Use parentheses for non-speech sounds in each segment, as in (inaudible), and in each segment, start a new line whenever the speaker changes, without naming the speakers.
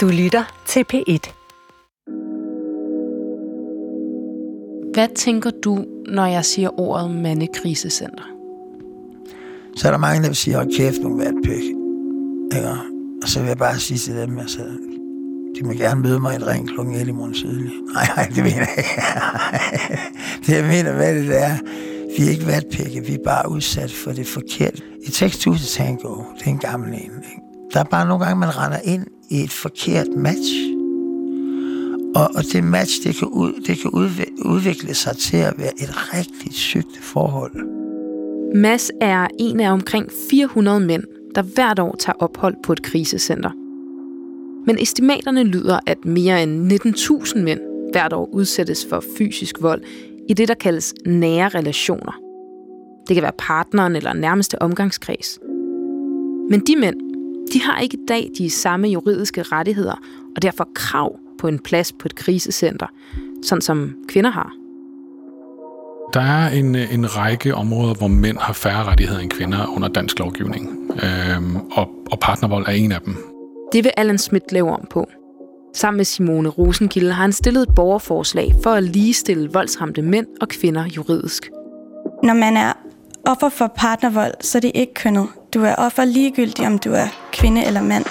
Du lytter til P1.
Hvad tænker du, når jeg siger ordet mandekrisecenter?
Så er der mange, der vil sige, hold kæft, nogle vatpæk. Ikke? Og så vil jeg bare sige til dem, altså, de må gerne møde mig i et ring kl. 1 i morgen tidlig. Nej, nej, det mener jeg ikke. (laughs) det jeg mener, hvad det er, vi er ikke vatpække, vi er bare udsat for det forkerte. I Text to Tango, det er en gammel en. Ikke? Der er bare nogle gange, man render ind i et forkert match. Og, og det match, det kan, ud, det kan udvikle sig til at være et rigtig sygt forhold.
Mads er en af omkring 400 mænd, der hvert år tager ophold på et krisecenter. Men estimaterne lyder, at mere end 19.000 mænd hvert år udsættes for fysisk vold i det, der kaldes nære relationer. Det kan være partneren eller nærmeste omgangskreds. Men de mænd, de har ikke i dag de samme juridiske rettigheder og derfor krav på en plads på et krisecenter, sådan som kvinder har.
Der er en, en række områder, hvor mænd har færre rettigheder end kvinder under dansk lovgivning, øhm, og, og partnervold er en af dem.
Det vil Allan Schmidt lave om på. Sammen med Simone Rosenkilde har han stillet et borgerforslag for at ligestille voldsramte mænd og kvinder juridisk.
Når man er offer for partnervold, så er det ikke kønnet. Du er offer ligegyldig, om du er kvinde eller mand.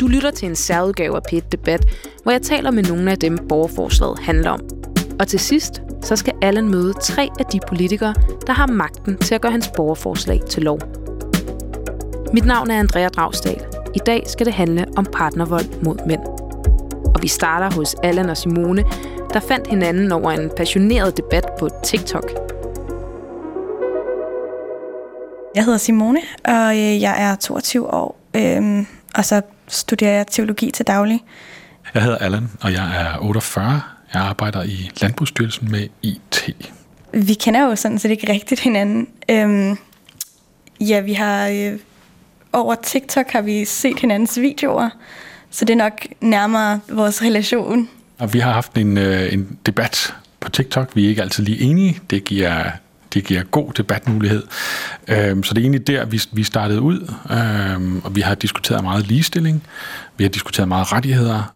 Du lytter til en særudgave af p Debat, hvor jeg taler med nogle af dem, borgerforslaget handler om. Og til sidst, så skal Allen møde tre af de politikere, der har magten til at gøre hans borgerforslag til lov. Mit navn er Andrea Dragstad. I dag skal det handle om partnervold mod mænd. Og vi starter hos Allan og Simone, der fandt hinanden over en passioneret debat på TikTok.
Jeg hedder Simone, og øh, jeg er 22 år, øhm, og så studerer jeg teologi til daglig.
Jeg hedder Allan, og jeg er 48. Jeg arbejder i Landbrugsstyrelsen med IT.
Vi kender jo sådan set ikke rigtigt hinanden. Øhm, ja, vi har øh, over TikTok har vi set hinandens videoer, så det er nok nærmere vores relation.
Og vi har haft en, øh, en debat på TikTok. Vi er ikke altid lige enige. Det giver det giver god debatmulighed. Øhm, så det er egentlig der, vi, vi startede ud, øhm, og vi har diskuteret meget ligestilling, vi har diskuteret meget rettigheder.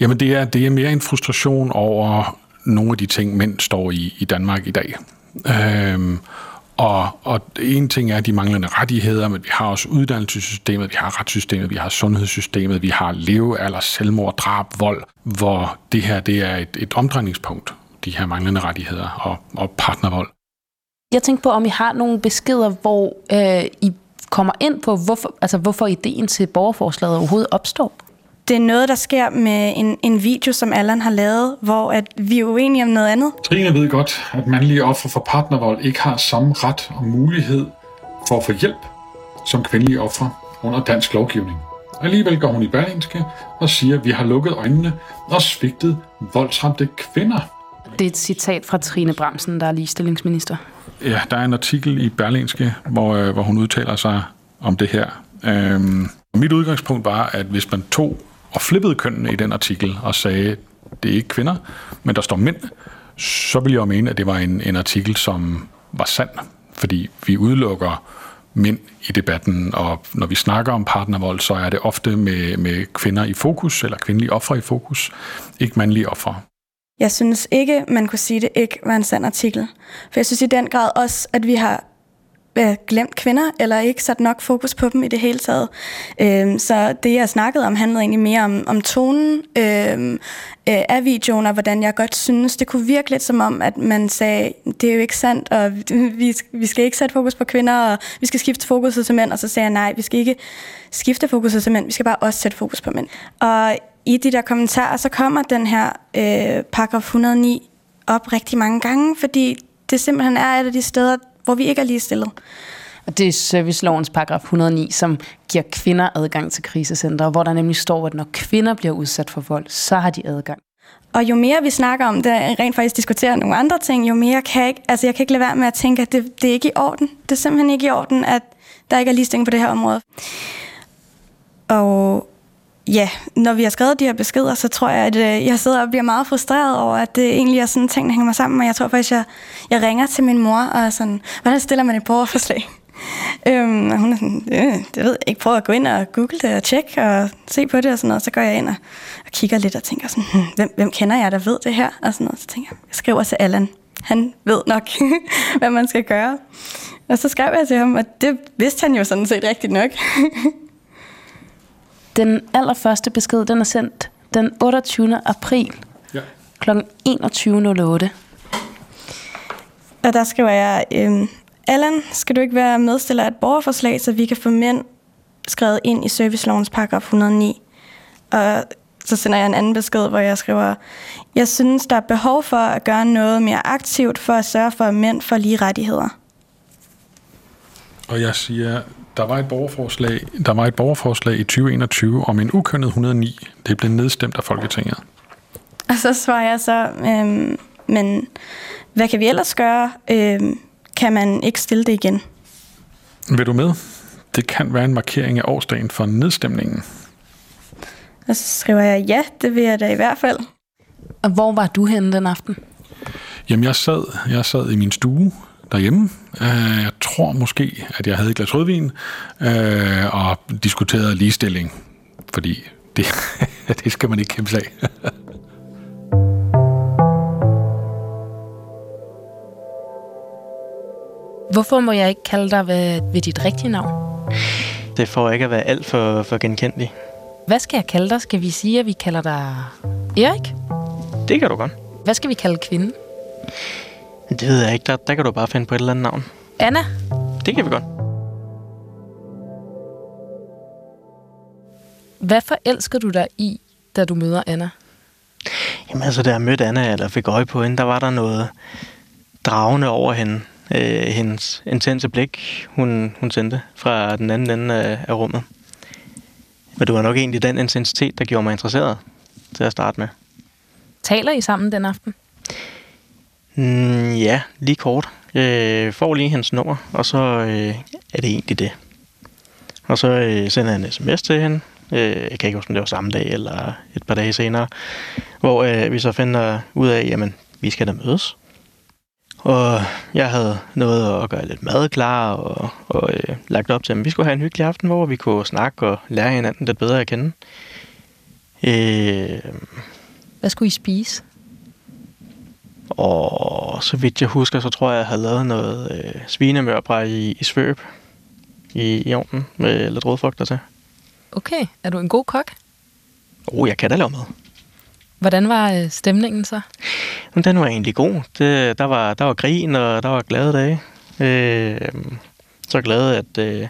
Jamen det er, det er mere en frustration over nogle af de ting, mænd står i i Danmark i dag. Øhm, og, og en ting er de manglende rettigheder, men vi har også uddannelsessystemet, vi har retssystemet, vi har sundhedssystemet, vi har levealder, selvmord, drab, vold, hvor det her det er et, et omdrejningspunkt, de her manglende rettigheder og, og partnervold.
Jeg tænkte på, om I har nogle beskeder, hvor øh, I kommer ind på, hvorfor, altså, hvorfor ideen til borgerforslaget overhovedet opstår.
Det er noget, der sker med en, en video, som Allan har lavet, hvor at vi er uenige om noget andet.
Trine ved godt, at mandlige ofre for partnervold ikke har samme ret og mulighed for at få hjælp som kvindelige ofre under dansk lovgivning. Alligevel går hun i Berlingske og siger, at vi har lukket øjnene og svigtet voldsramte kvinder.
Det er et citat fra Trine Bramsen, der er ligestillingsminister.
Ja, der er en artikel i Berlingske, hvor, øh, hvor hun udtaler sig om det her. Øhm, mit udgangspunkt var, at hvis man tog og flippede kønnene i den artikel og sagde, det er ikke kvinder, men der står mænd, så vil jeg jo mene, at det var en, en artikel, som var sand, fordi vi udelukker mænd i debatten, og når vi snakker om partnervold, så er det ofte med, med kvinder i fokus, eller kvindelige ofre i fokus, ikke mandlige ofre.
Jeg synes ikke, man kunne sige, at det ikke var en sand artikel. For jeg synes i den grad også, at vi har Øh, glemt kvinder, eller ikke sat nok fokus på dem i det hele taget. Øhm, så det, jeg snakkede om, handlede egentlig mere om, om tonen øhm, øh, af videoen, og hvordan jeg godt synes, det kunne virke lidt som om, at man sagde, det er jo ikke sandt, og (laughs) vi, vi skal ikke sætte fokus på kvinder, og vi skal skifte fokus til mænd, og så sagde jeg, nej, vi skal ikke skifte fokus til mænd, vi skal bare også sætte fokus på mænd. Og i de der kommentarer, så kommer den her øh, paragraf 109 op rigtig mange gange, fordi det simpelthen er et af de steder, hvor vi ikke er lige stillet.
Og det er servicelovens paragraf 109, som giver kvinder adgang til krisecenter, hvor der nemlig står, at når kvinder bliver udsat for vold, så har de adgang.
Og jo mere vi snakker om det, rent faktisk diskuterer nogle andre ting, jo mere kan jeg ikke, altså jeg kan ikke lade være med at tænke, at det, det er ikke i orden. Det er simpelthen ikke i orden, at der ikke er ligestilling på det her område. Og ja, når vi har skrevet de her beskeder, så tror jeg, at øh, jeg sidder og bliver meget frustreret over, at det egentlig er sådan ting, der hænger mig sammen. Og jeg tror faktisk, jeg, jeg ringer til min mor og er sådan, hvordan stiller man et borgerforslag? (laughs) øhm, og hun er sådan, øh, det ved jeg ikke, prøv at gå ind og google det og tjekke og se på det og sådan noget. Så går jeg ind og, og kigger lidt og tænker sådan, hm, hvem, hvem kender jeg, der ved det her? Og sådan noget. Så tænker jeg, jeg skriver til Allan. Han ved nok, (laughs) hvad man skal gøre. Og så skrev jeg til ham, og det vidste han jo sådan set rigtigt nok. (laughs)
Den allerførste besked, den er sendt den 28. april
Ja.
kl. 21.08.
Og der skriver jeg, øhm, Allan, skal du ikke være medstiller af et borgerforslag, så vi kan få mænd skrevet ind i servicelovens paragraf 109? Og så sender jeg en anden besked, hvor jeg skriver, jeg synes, der er behov for at gøre noget mere aktivt for at sørge for, at mænd får lige rettigheder.
Og jeg siger, der var et borgerforslag, der var et borgerforslag i 2021 om en ukønnet 109. Det blev nedstemt af Folketinget.
Og så svarer jeg så, øhm, men hvad kan vi ellers gøre? Øhm, kan man ikke stille det igen?
Vil du med? Det kan være en markering af årsdagen for nedstemningen.
Og så skriver jeg, ja, det vil jeg da i hvert fald.
Og hvor var du henne den aften?
Jamen, jeg sad, jeg sad i min stue derhjemme. Øh, Jeg tror måske, at jeg havde et glas rødvin øh, og diskuterede ligestilling, fordi det, (laughs) det skal man ikke kæmpe sig af.
Hvorfor må jeg ikke kalde dig ved, ved dit rigtige navn?
Det får ikke at være alt for, for genkendelig.
Hvad skal jeg kalde dig? Skal vi sige, at vi kalder dig Erik?
Det kan du godt.
Hvad skal vi kalde kvinden?
Det ved jeg ikke. Der, der kan du bare finde på et eller andet navn.
Anna?
Det kan vi godt.
Hvad forelsker du dig i, da du møder Anna?
Jamen altså, da jeg mødte Anna, eller fik øje på hende, der var der noget dragende over hende. Øh, hendes intense blik, hun, hun sendte fra den anden ende af, af rummet. Men det var nok egentlig den intensitet, der gjorde mig interesseret til at starte med.
Taler I sammen den aften?
Mm, ja, lige kort. Øh, får lige hans nummer, og så øh, er det egentlig det. Og så øh, sender jeg en sms til hende. Øh, jeg kan ikke huske, om det var samme dag eller et par dage senere. Hvor øh, vi så finder ud af, jamen, vi skal da mødes. Og jeg havde noget at gøre lidt mad klar og, og øh, lagt op til, at vi skulle have en hyggelig aften, hvor vi kunne snakke og lære hinanden lidt bedre at kende. Øh,
Hvad skulle I spise?
Og så vidt jeg husker, så tror jeg, jeg havde lavet noget øh, svinemørbræ i, i svøb i, i ovnen med lidt rødfrugter til.
Okay, er du en god kok?
Oh, jeg kan da lave mad.
Hvordan var øh, stemningen så?
Men den var egentlig god. Det, der, var, der var grin, og der var glade dage. Øh, så glad, at øh,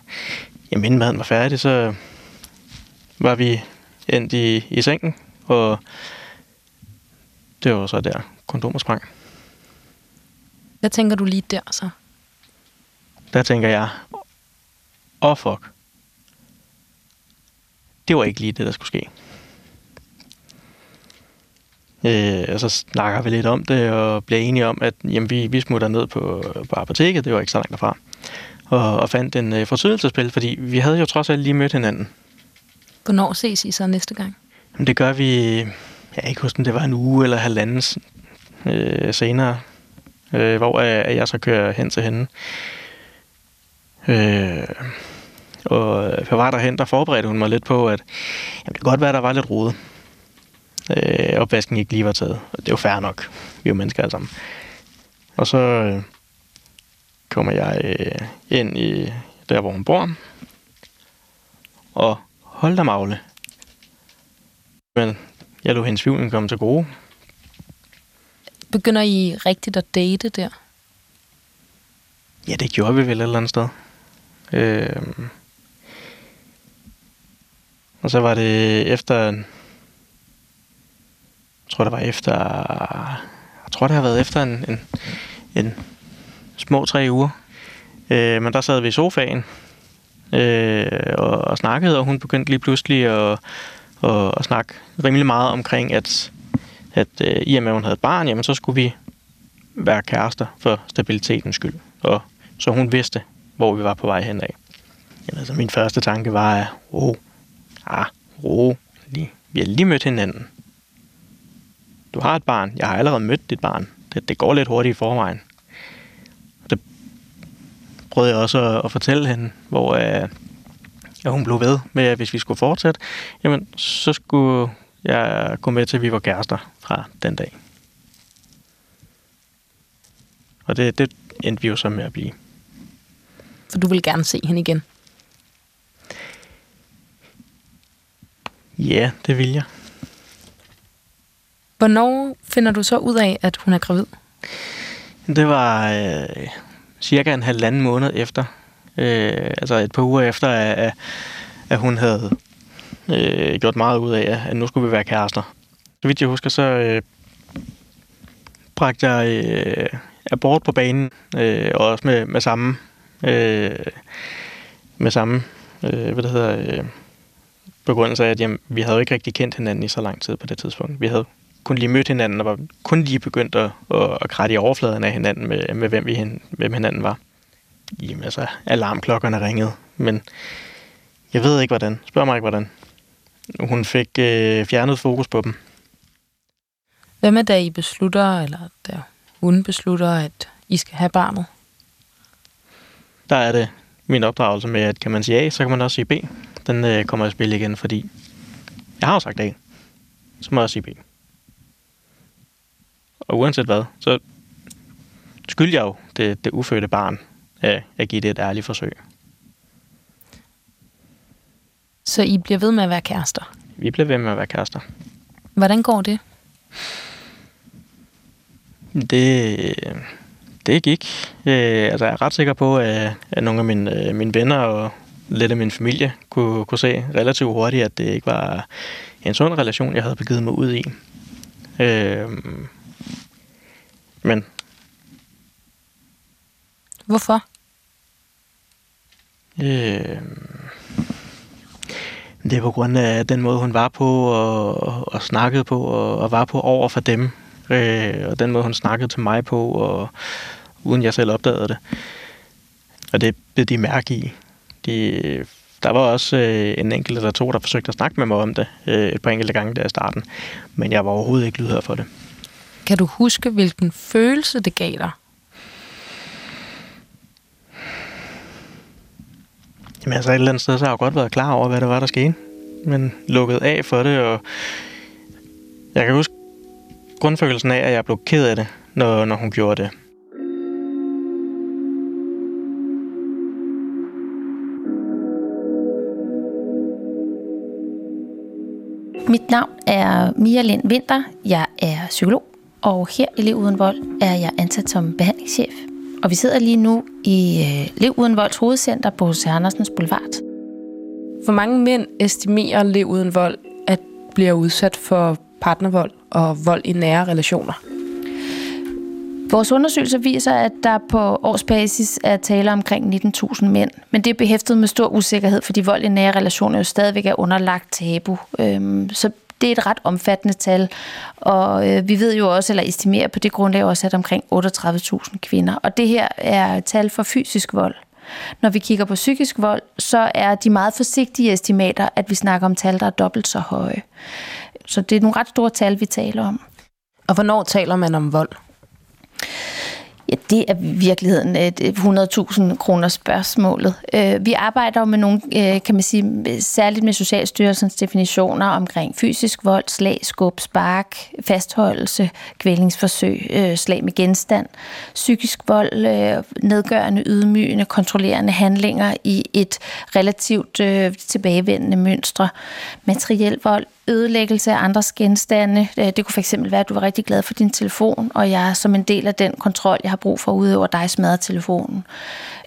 jamen, inden maden var færdig, så var vi endt i, i sengen, og det var så der, kondomer sprang.
Hvad tænker du lige der så?
Der tænker jeg, åh oh, fuck. Det var ikke lige det, der skulle ske. Øh, og så snakker vi lidt om det, og bliver enige om, at jamen, vi, vi smutter ned på, på apoteket, det var ikke så langt derfra, og, og fandt en øh, fortydelsespil, fordi vi havde jo trods alt lige mødt hinanden.
Hvornår ses I så næste gang?
Men det gør vi, jeg kan ikke huske, om det var en uge eller halvanden øh, senere, øh, hvor øh, jeg så kører hen til hende. Øh, og øh, jeg var derhen, der forberedte hun mig lidt på, at jamen, det kan godt være, der var lidt rode. Øh, opvasken ikke lige var taget. Og det er jo fair nok. Vi er jo mennesker alle sammen. Og så øh, kommer jeg øh, ind i der, hvor hun bor. Og hold da magle. Men jeg lå hendes tvivl komme til gode.
Begynder I rigtigt at date der?
Ja, det gjorde vi vel et eller andet sted. Øh, og så var det efter... Jeg tror, det var efter... Jeg tror, det har været efter en, en, en små tre uger. Øh, men der sad vi i sofaen øh, og, og snakkede, og hun begyndte lige pludselig at, at, at snakke rimelig meget omkring, at, at øh, i og med, at hun havde barn, jamen, så skulle vi være kærester for stabilitetens skyld. Og så hun vidste, hvor vi var på vej henad. Jamen, altså, min første tanke var, at ro, ah, ro, lige. vi har lige mødt hinanden. Du har et barn, jeg har allerede mødt dit barn. Det, det går lidt hurtigt i forvejen. Og det prøvede jeg også at, at fortælle hende, hvor øh, at hun blev ved med, at hvis vi skulle fortsætte, jamen, så skulle jeg gå med til, at vi var kærester fra den dag. Og det, det endte vi jo så med at blive.
For du vil gerne se hende igen?
Ja, det vil jeg.
Hvornår finder du så ud af, at hun er gravid?
Det var øh, cirka en halvanden måned efter. Øh, altså et par uger efter, at, at hun havde øh, gjort meget ud af, at nu skulle vi være kærester. Så vidt jeg husker, så øh, bragte jeg øh, abort på banen, øh, og også med, med samme, øh, med samme øh, hvad det hedder, øh, begrundelse af, at jamen, vi havde jo ikke rigtig kendt hinanden i så lang tid på det tidspunkt. Vi havde kun lige mødt hinanden, og var kun lige begyndt at, at, at kratte i overfladen af hinanden, med, med hvem, vi, hvem hinanden var. Jamen altså, alarmklokkerne ringede, men jeg ved ikke hvordan. Spørg mig ikke hvordan. Hun fik øh, fjernet fokus på dem.
Hvad med da I beslutter, eller da hun beslutter, at I skal have barnet?
Der er det min opdragelse med, at kan man sige A, så kan man også sige B. Den øh, kommer i spil igen, fordi jeg har jo sagt A. Så må jeg også sige B. Og uanset hvad, så skylder jeg jo det, det ufødte barn af at give det et ærligt forsøg.
Så I bliver ved med at være kærester?
Vi bliver ved med at være kærester.
Hvordan går det?
Det, det gik. Øh, altså, jeg er ret sikker på, at, at nogle af mine, øh, mine venner og lidt af min familie kunne, kunne se relativt hurtigt, at det ikke var en sund relation, jeg havde begivet mig ud i. Øh, men...
Hvorfor?
Øh, det er på grund af den måde, hun var på og, og, og snakkede på og, og var på over for dem. Øh, og den måde, hun snakkede til mig på, og uden jeg selv opdagede det. Og det blev de mærke i. De, der var også øh, en enkelt eller to, der forsøgte at snakke med mig om det øh, et par enkelte gange der i starten. Men jeg var overhovedet ikke lydhør for det.
Kan du huske, hvilken følelse det gav dig?
Jamen altså et eller andet sted, så har jeg godt været klar over, hvad det var, der skete. Men lukket af for det, og jeg kan huske grundfølelsen af, at jeg blev ked af det, når, når hun gjorde det.
Mit navn er Mia Lind Winter. Jeg er psykolog, og her i Liv Uden Vold er jeg ansat som behandlingschef. Og vi sidder lige nu i øh, Liv Uden Volds hovedcenter på H.C. Andersens Boulevard.
Hvor mange mænd estimerer Liv Uden Vold, at bliver udsat for partnervold og vold i nære relationer?
Vores undersøgelser viser, at der på årsbasis er tale omkring 19.000 mænd, men det er behæftet med stor usikkerhed, fordi vold i nære relationer jo stadigvæk er underlagt tabu. Øhm, så det er et ret omfattende tal, og øh, vi ved jo også, eller estimerer på det grundlag også, at omkring 38.000 kvinder. Og det her er tal for fysisk vold. Når vi kigger på psykisk vold, så er de meget forsigtige estimater, at vi snakker om tal, der er dobbelt så høje. Så det er nogle ret store tal, vi taler om.
Og hvornår taler man om vold?
Ja, det er i virkeligheden et 100.000 kroner spørgsmålet. Øh, vi arbejder med nogle, øh, kan man sige, særligt med Socialstyrelsens definitioner omkring fysisk vold, slag, skub, spark, fastholdelse, kvælningsforsøg, øh, slag med genstand, psykisk vold, nedgørende, ydmygende, kontrollerende handlinger i et relativt tilbagevendende mønstre, materiel vold, ødelæggelse af andres genstande. Øh, det kunne fx være, at du var rigtig glad for din telefon, og jeg som en del af den kontrol, jeg har brug for ude over dig, smadrer telefonen.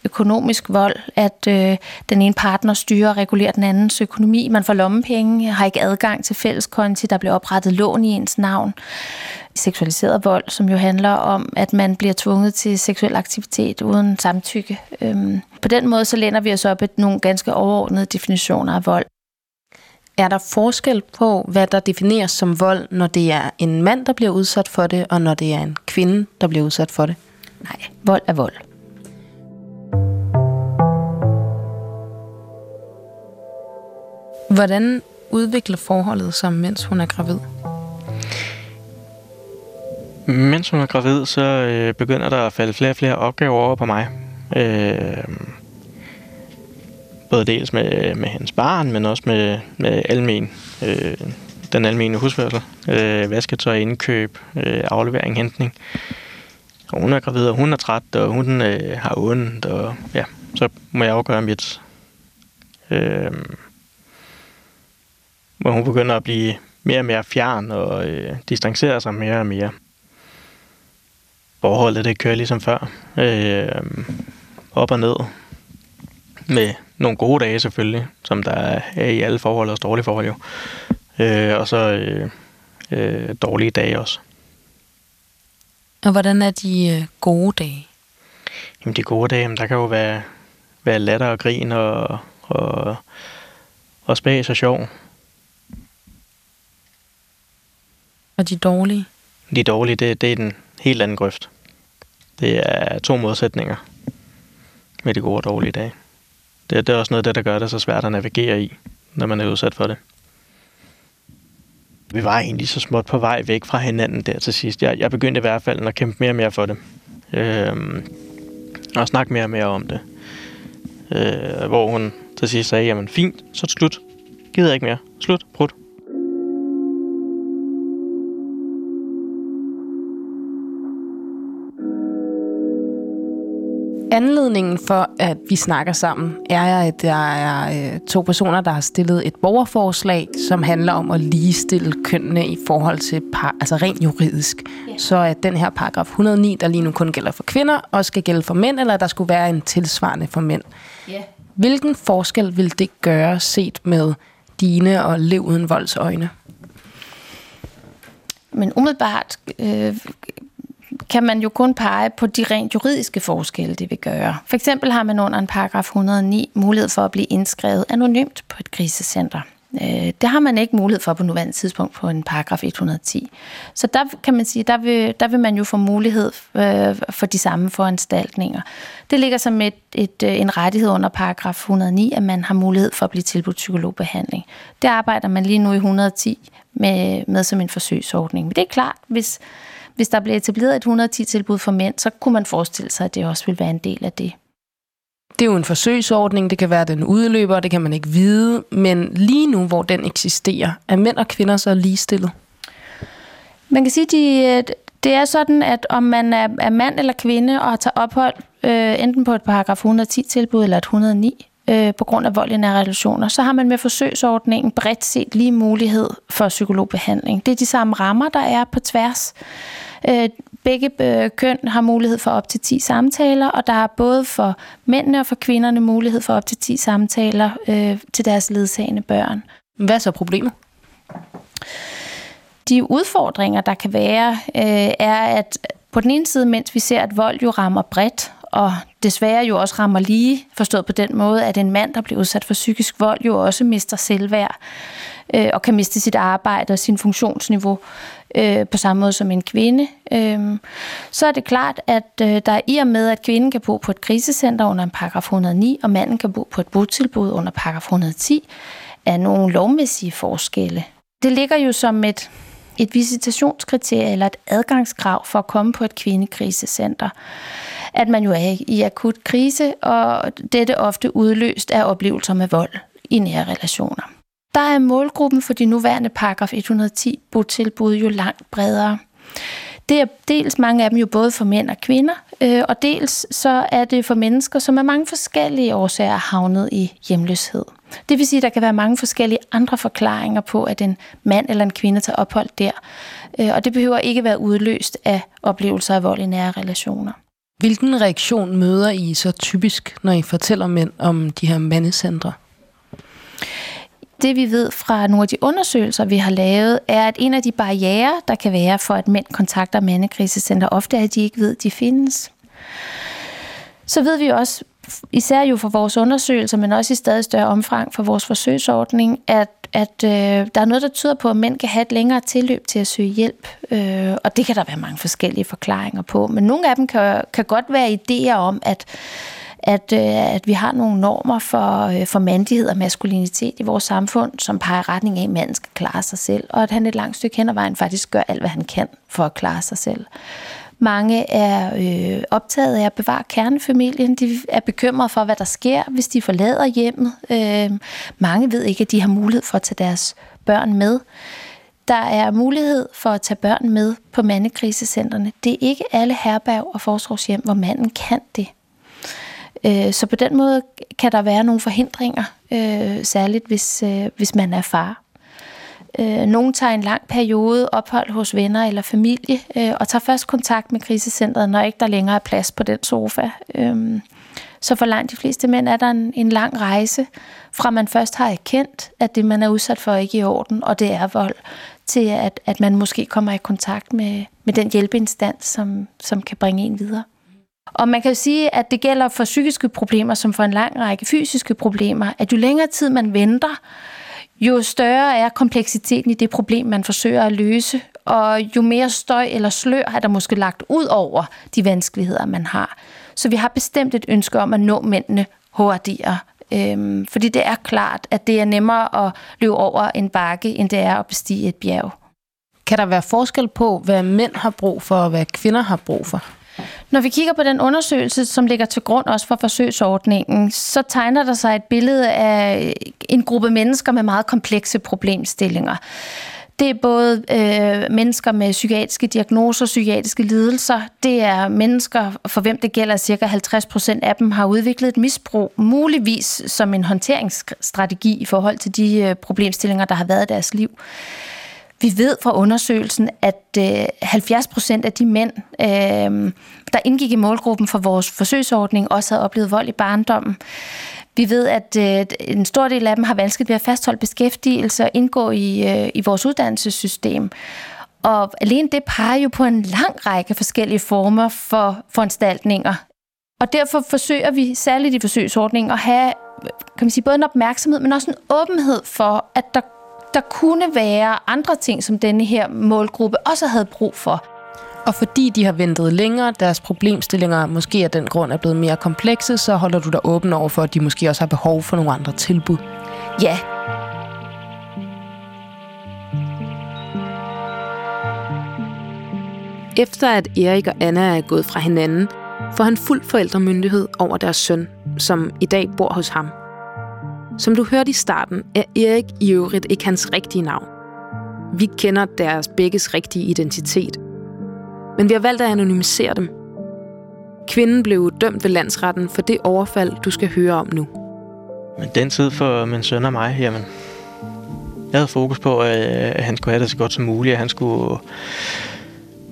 Økonomisk vold, at øh, den ene partner styrer og regulerer den andens økonomi. Man får lommepenge, har ikke adgang til fælleskonti, der bliver oprettet lån i ens navn. Seksualiseret vold, som jo handler om, at man bliver tvunget til seksuel aktivitet uden samtykke. Øhm, på den måde så lænder vi os op et nogle ganske overordnede definitioner af vold.
Er der forskel på, hvad der defineres som vold, når det er en mand, der bliver udsat for det, og når det er en kvinde, der bliver udsat for det?
Nej, vold er vold.
Hvordan udvikler forholdet sig, mens hun er gravid?
Mens hun er gravid, så øh, begynder der at falde flere og flere opgaver over på mig. Øh, både dels med, med hans barn, men også med, med almen, øh, den almene husførsel. Øh, vasketøj, indkøb, øh, aflevering, hentning. Og hun er gravid, og hun er træt, og hun øh, har ondt, og ja, så må jeg afgøre mit. Øh, hvor hun begynder at blive mere og mere fjern og øh, distancerer sig mere og mere. Forholdet det kører ligesom før. Øh, op og ned. Med nogle gode dage selvfølgelig, som der er i alle forhold, og dårlige forhold jo. Øh, og så øh, øh, dårlige dage også.
Og hvordan er de øh, gode dage?
Jamen de gode dage, der kan jo være, være latter og grin og, og, og spas og sjov.
Og de dårlige?
De dårlige, det, det er den helt anden grøft. Det er to modsætninger med de gode og dårlige dage. Det, det er også noget af det, der gør det så svært at navigere i, når man er udsat for det. Vi var egentlig så småt på vej væk fra hinanden der til sidst. Jeg, jeg begyndte i hvert fald at kæmpe mere og mere for det. Øhm, og snakke mere og mere om det. Øh, hvor hun til sidst sagde, jamen fint, så er det slut. Gider ikke mere. Slut. Brudt.
Anledningen for, at vi snakker sammen, er, at der er øh, to personer, der har stillet et borgerforslag, som handler om at ligestille kønnene i forhold til, par, altså rent juridisk. Yeah. Så at den her paragraf 109, der lige nu kun gælder for kvinder, også skal gælde for mænd, eller der skulle være en tilsvarende for mænd. Yeah. Hvilken forskel vil det gøre set med dine og lev uden voldsøjne?
Men umiddelbart øh, kan man jo kun pege på de rent juridiske forskelle, det vil gøre. For eksempel har man under en paragraf 109 mulighed for at blive indskrevet anonymt på et krisecenter. Øh, det har man ikke mulighed for på nuværende tidspunkt på en paragraf 110. Så der kan man sige, der vil, der vil man jo få mulighed øh, for de samme foranstaltninger. Det ligger som et, et, øh, en rettighed under paragraf 109, at man har mulighed for at blive tilbudt psykologbehandling. Det arbejder man lige nu i 110 med, med som en forsøgsordning. Men det er klart, hvis, hvis der bliver etableret et 110-tilbud for mænd, så kunne man forestille sig, at det også vil være en del af det.
Det er jo en forsøgsordning, det kan være, at den udløber, det kan man ikke vide, men lige nu, hvor den eksisterer, er mænd og kvinder så ligestillet?
Man kan sige, at det er sådan, at om man er, mand eller kvinde og tager ophold øh, enten på et paragraf 110-tilbud eller et 109, øh, på grund af vold i nære relationer, så har man med forsøgsordningen bredt set lige mulighed for psykologbehandling. Det er de samme rammer, der er på tværs. Øh, begge øh, køn har mulighed for op til 10 samtaler, og der er både for mændene og for kvinderne mulighed for op til 10 samtaler øh, til deres ledsagende børn.
Hvad er så problemet?
De udfordringer, der kan være, øh, er, at på den ene side, mens vi ser, at vold jo rammer bredt, og desværre jo også rammer lige, forstået på den måde, at en mand, der bliver udsat for psykisk vold, jo også mister selvværd øh, og kan miste sit arbejde og sin funktionsniveau øh, på samme måde som en kvinde. Øh, så er det klart, at øh, der i og med, at kvinden kan bo på et krisecenter under en paragraf 109, og manden kan bo på et botilbud under paragraf 110, er nogle lovmæssige forskelle. Det ligger jo som et, et visitationskriterie eller et adgangskrav for at komme på et kvindekrisecenter at man jo er i akut krise, og dette ofte udløst af oplevelser med vold i nære relationer. Der er målgruppen for de nuværende paragraf 110 botilbud jo langt bredere. Det er dels mange af dem jo både for mænd og kvinder, øh, og dels så er det for mennesker, som af mange forskellige årsager er havnet i hjemløshed. Det vil sige, at der kan være mange forskellige andre forklaringer på, at en mand eller en kvinde tager ophold der. Øh, og det behøver ikke være udløst af oplevelser af vold i nære relationer.
Hvilken reaktion møder I så typisk, når I fortæller mænd om de her mandecentre?
Det vi ved fra nogle af de undersøgelser, vi har lavet, er, at en af de barriere, der kan være for, at mænd kontakter mandekrisecenter, ofte er, at de ikke ved, at de findes. Så ved vi også, især jo for vores undersøgelser, men også i stadig større omfang for vores forsøgsordning, at at øh, der er noget, der tyder på, at mænd kan have et længere tilløb til at søge hjælp. Øh, og det kan der være mange forskellige forklaringer på. Men nogle af dem kan, kan godt være idéer om, at at, øh, at vi har nogle normer for, øh, for mandighed og maskulinitet i vores samfund, som peger retning af, at manden skal klare sig selv, og at han et langt stykke hen ad vejen faktisk gør alt, hvad han kan for at klare sig selv. Mange er øh, optaget af at bevare kernefamilien. De er bekymrede for, hvad der sker, hvis de forlader hjemmet. Øh, mange ved ikke, at de har mulighed for at tage deres børn med. Der er mulighed for at tage børn med på mandekrisecentrene. Det er ikke alle herberg og forsorgshjem, hvor manden kan det. Øh, så på den måde kan der være nogle forhindringer, øh, særligt hvis, øh, hvis man er far. Øh, Nogle tager en lang periode ophold hos venner eller familie, øh, og tager først kontakt med krisecentret, når ikke der længere er plads på den sofa. Øhm, så for langt de fleste mænd er der en, en lang rejse, fra man først har erkendt, at det, man er udsat for, ikke er i orden, og det er vold, til at, at man måske kommer i kontakt med, med den hjælpeinstans, som, som kan bringe en videre. Og man kan jo sige, at det gælder for psykiske problemer, som for en lang række fysiske problemer, at jo længere tid man venter, jo større er kompleksiteten i det problem, man forsøger at løse, og jo mere støj eller slør er der måske lagt ud over de vanskeligheder, man har. Så vi har bestemt et ønske om at nå mændene hurtigere. Øhm, fordi det er klart, at det er nemmere at løbe over en bakke, end det er at bestige et bjerg.
Kan der være forskel på, hvad mænd har brug for, og hvad kvinder har brug for?
Når vi kigger på den undersøgelse, som ligger til grund også for forsøgsordningen, så tegner der sig et billede af en gruppe mennesker med meget komplekse problemstillinger. Det er både øh, mennesker med psykiatriske diagnoser, psykiatriske lidelser. Det er mennesker, for hvem det gælder, at cirka 50 procent af dem har udviklet et misbrug, muligvis som en håndteringsstrategi i forhold til de øh, problemstillinger, der har været i deres liv. Vi ved fra undersøgelsen, at øh, 70 procent af de mænd, øh, der indgik i målgruppen for vores forsøgsordning, også havde oplevet vold i barndommen. Vi ved, at øh, en stor del af dem har vanskeligt ved at fastholde beskæftigelse og indgå i, øh, i vores uddannelsessystem. Og alene det peger jo på en lang række forskellige former for foranstaltninger. Og derfor forsøger vi, særligt i forsøgsordningen, at have øh, kan man sige, både en opmærksomhed, men også en åbenhed for, at der der kunne være andre ting, som denne her målgruppe også havde brug for.
Og fordi de har ventet længere, deres problemstillinger måske af den grund er blevet mere komplekse, så holder du dig åben over for, at de måske også har behov for nogle andre tilbud.
Ja.
Efter at Erik og Anna er gået fra hinanden, får han fuld forældremyndighed over deres søn, som i dag bor hos ham. Som du hørte i starten, er Erik i øvrigt ikke hans rigtige navn. Vi kender deres begges rigtige identitet. Men vi har valgt at anonymisere dem. Kvinden blev dømt ved landsretten for det overfald, du skal høre om nu.
Men den tid for min søn og mig, jamen, jeg havde fokus på, at han skulle have det så godt som muligt, at han skulle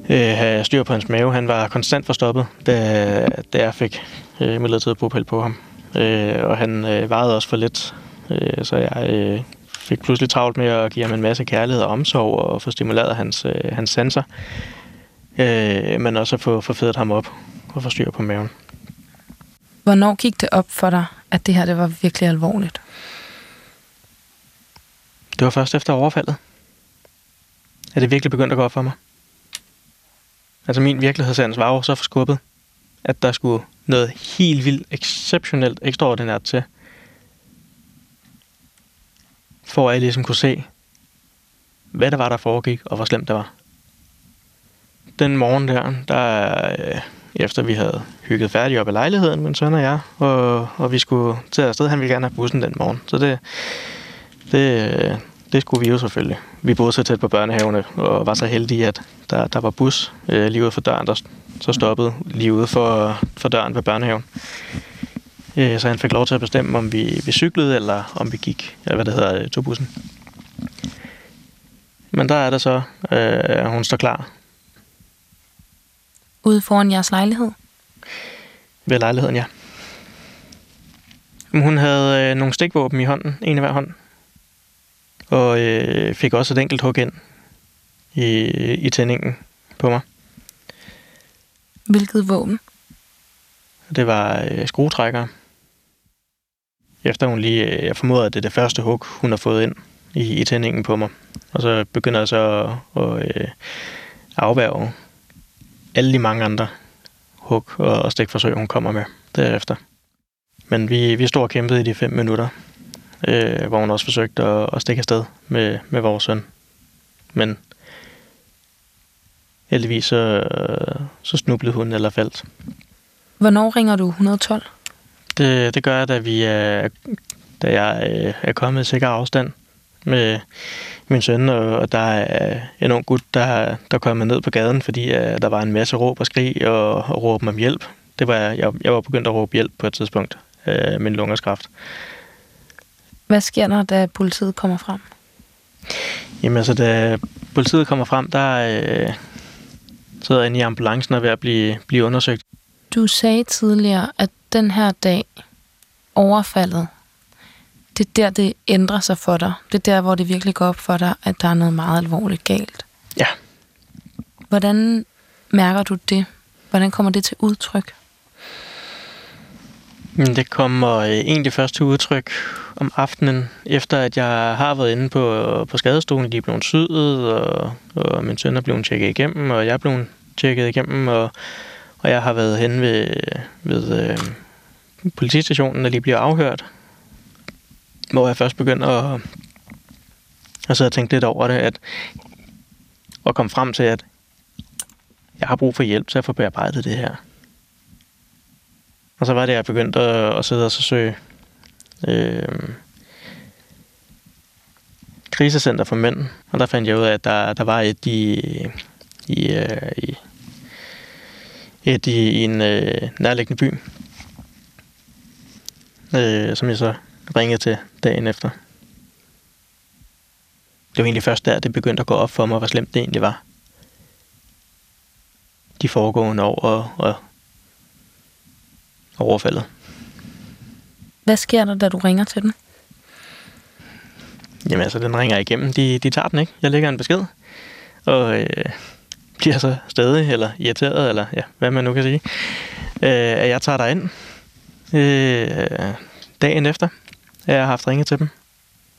øh, have styr på hans mave. Han var konstant forstoppet, da, da jeg fik øh, midlertidig bopæl på ham. Øh, og han øh, vejede også for lidt, øh, så jeg øh, fik pludselig travlt med at give ham en masse kærlighed og omsorg og få stimuleret hans, øh, hans sanser. Øh, men også at få, få fedet ham op og få styr på maven.
Hvornår gik det op for dig, at det her det var virkelig alvorligt?
Det var først efter overfaldet. At det virkelig begyndte at gå op for mig. Altså min virkelighedssans var jo så forskubbet, at der skulle noget helt vildt, exceptionelt, ekstraordinært til. For at jeg ligesom kunne se, hvad der var, der foregik, og hvor slemt det var. Den morgen der, der øh, efter vi havde hygget færdigt op i lejligheden, min søn og jeg, og, og vi skulle til afsted, han ville gerne have bussen den morgen. Så det, det, øh, det skulle vi jo selvfølgelig. Vi boede så tæt på børnehavene, og var så heldige, at der, der var bus øh, lige ude for døren, der så stoppede lige ude for, for døren ved børnehaven. Øh, så han fik lov til at bestemme, om vi, vi cyklede, eller om vi gik, eller hvad det hedder, tog bussen. Men der er det så, øh, hun står klar.
Ude foran jeres lejlighed?
Ved lejligheden, ja. Hun havde øh, nogle stikvåben i hånden, en i hver hånd. Og øh, fik også et enkelt hug ind i, i tændingen på mig.
Hvilket våben?
Det var øh, skruetrækker. Efter hun lige, øh, jeg formoder, at det er det første hug, hun har fået ind i, i tændingen på mig. Og så begynder jeg så at, at øh, afværge alle de mange andre hug og, og stikforsøg, hun kommer med derefter. Men vi, vi stod og kæmpede i de fem minutter, øh, hvor hun også forsøgte at, at stikke afsted med, med vores søn. Men heldigvis så, så snublede hun eller faldt.
Hvornår ringer du 112?
Det, det gør jeg, da, vi er, da jeg øh, er kommet i sikker afstand med min søn, og der er en ung gut, der, der kommet ned på gaden, fordi uh, der var en masse råb og skrig og, og råb om hjælp. Det var, jeg, jeg var begyndt at råbe hjælp på et tidspunkt uh, med lungerskræft.
Hvad sker der, da politiet kommer frem?
Jamen altså, da politiet kommer frem, der uh, sidder inde i ambulancen og er ved at blive, blive undersøgt.
Du sagde tidligere, at den her dag, overfaldet, det er der, det ændrer sig for dig. Det er der, hvor det virkelig går op for dig, at der er noget meget alvorligt galt.
Ja.
Hvordan mærker du det? Hvordan kommer det til udtryk?
Mm, det kommer øh, egentlig først til udtryk om aftenen, efter at jeg har været inde på, på skadestolen. De er blevet syet, og, og min søn er blevet tjekket igennem, og jeg er blevet tjekket igennem, og, og jeg har været hen ved, ved øh, politistationen, og lige bliver afhørt hvor jeg først begynder at, at sidde og tænke lidt over det, at, og komme frem til, at jeg har brug for hjælp til at få bearbejdet det her. Og så var det, jeg begyndte at, at sidde og så søge øh, krisecenter for mænd. Og der fandt jeg ud af, at der, der var et i, i, øh, i, et i, i en øh, nærliggende by, øh, som jeg så ringede til dagen efter. Det var egentlig først der, det begyndte at gå op for mig, hvor slemt det egentlig var. De foregående år og, og overfaldet.
Hvad sker der, da du ringer til den?
Jamen altså, den ringer igennem. De, de tager den ikke. Jeg lægger en besked, og øh, bliver så stadig, eller irriteret, eller ja, hvad man nu kan sige, øh, at jeg tager dig ind øh, dagen efter. Jeg har haft ringet til dem.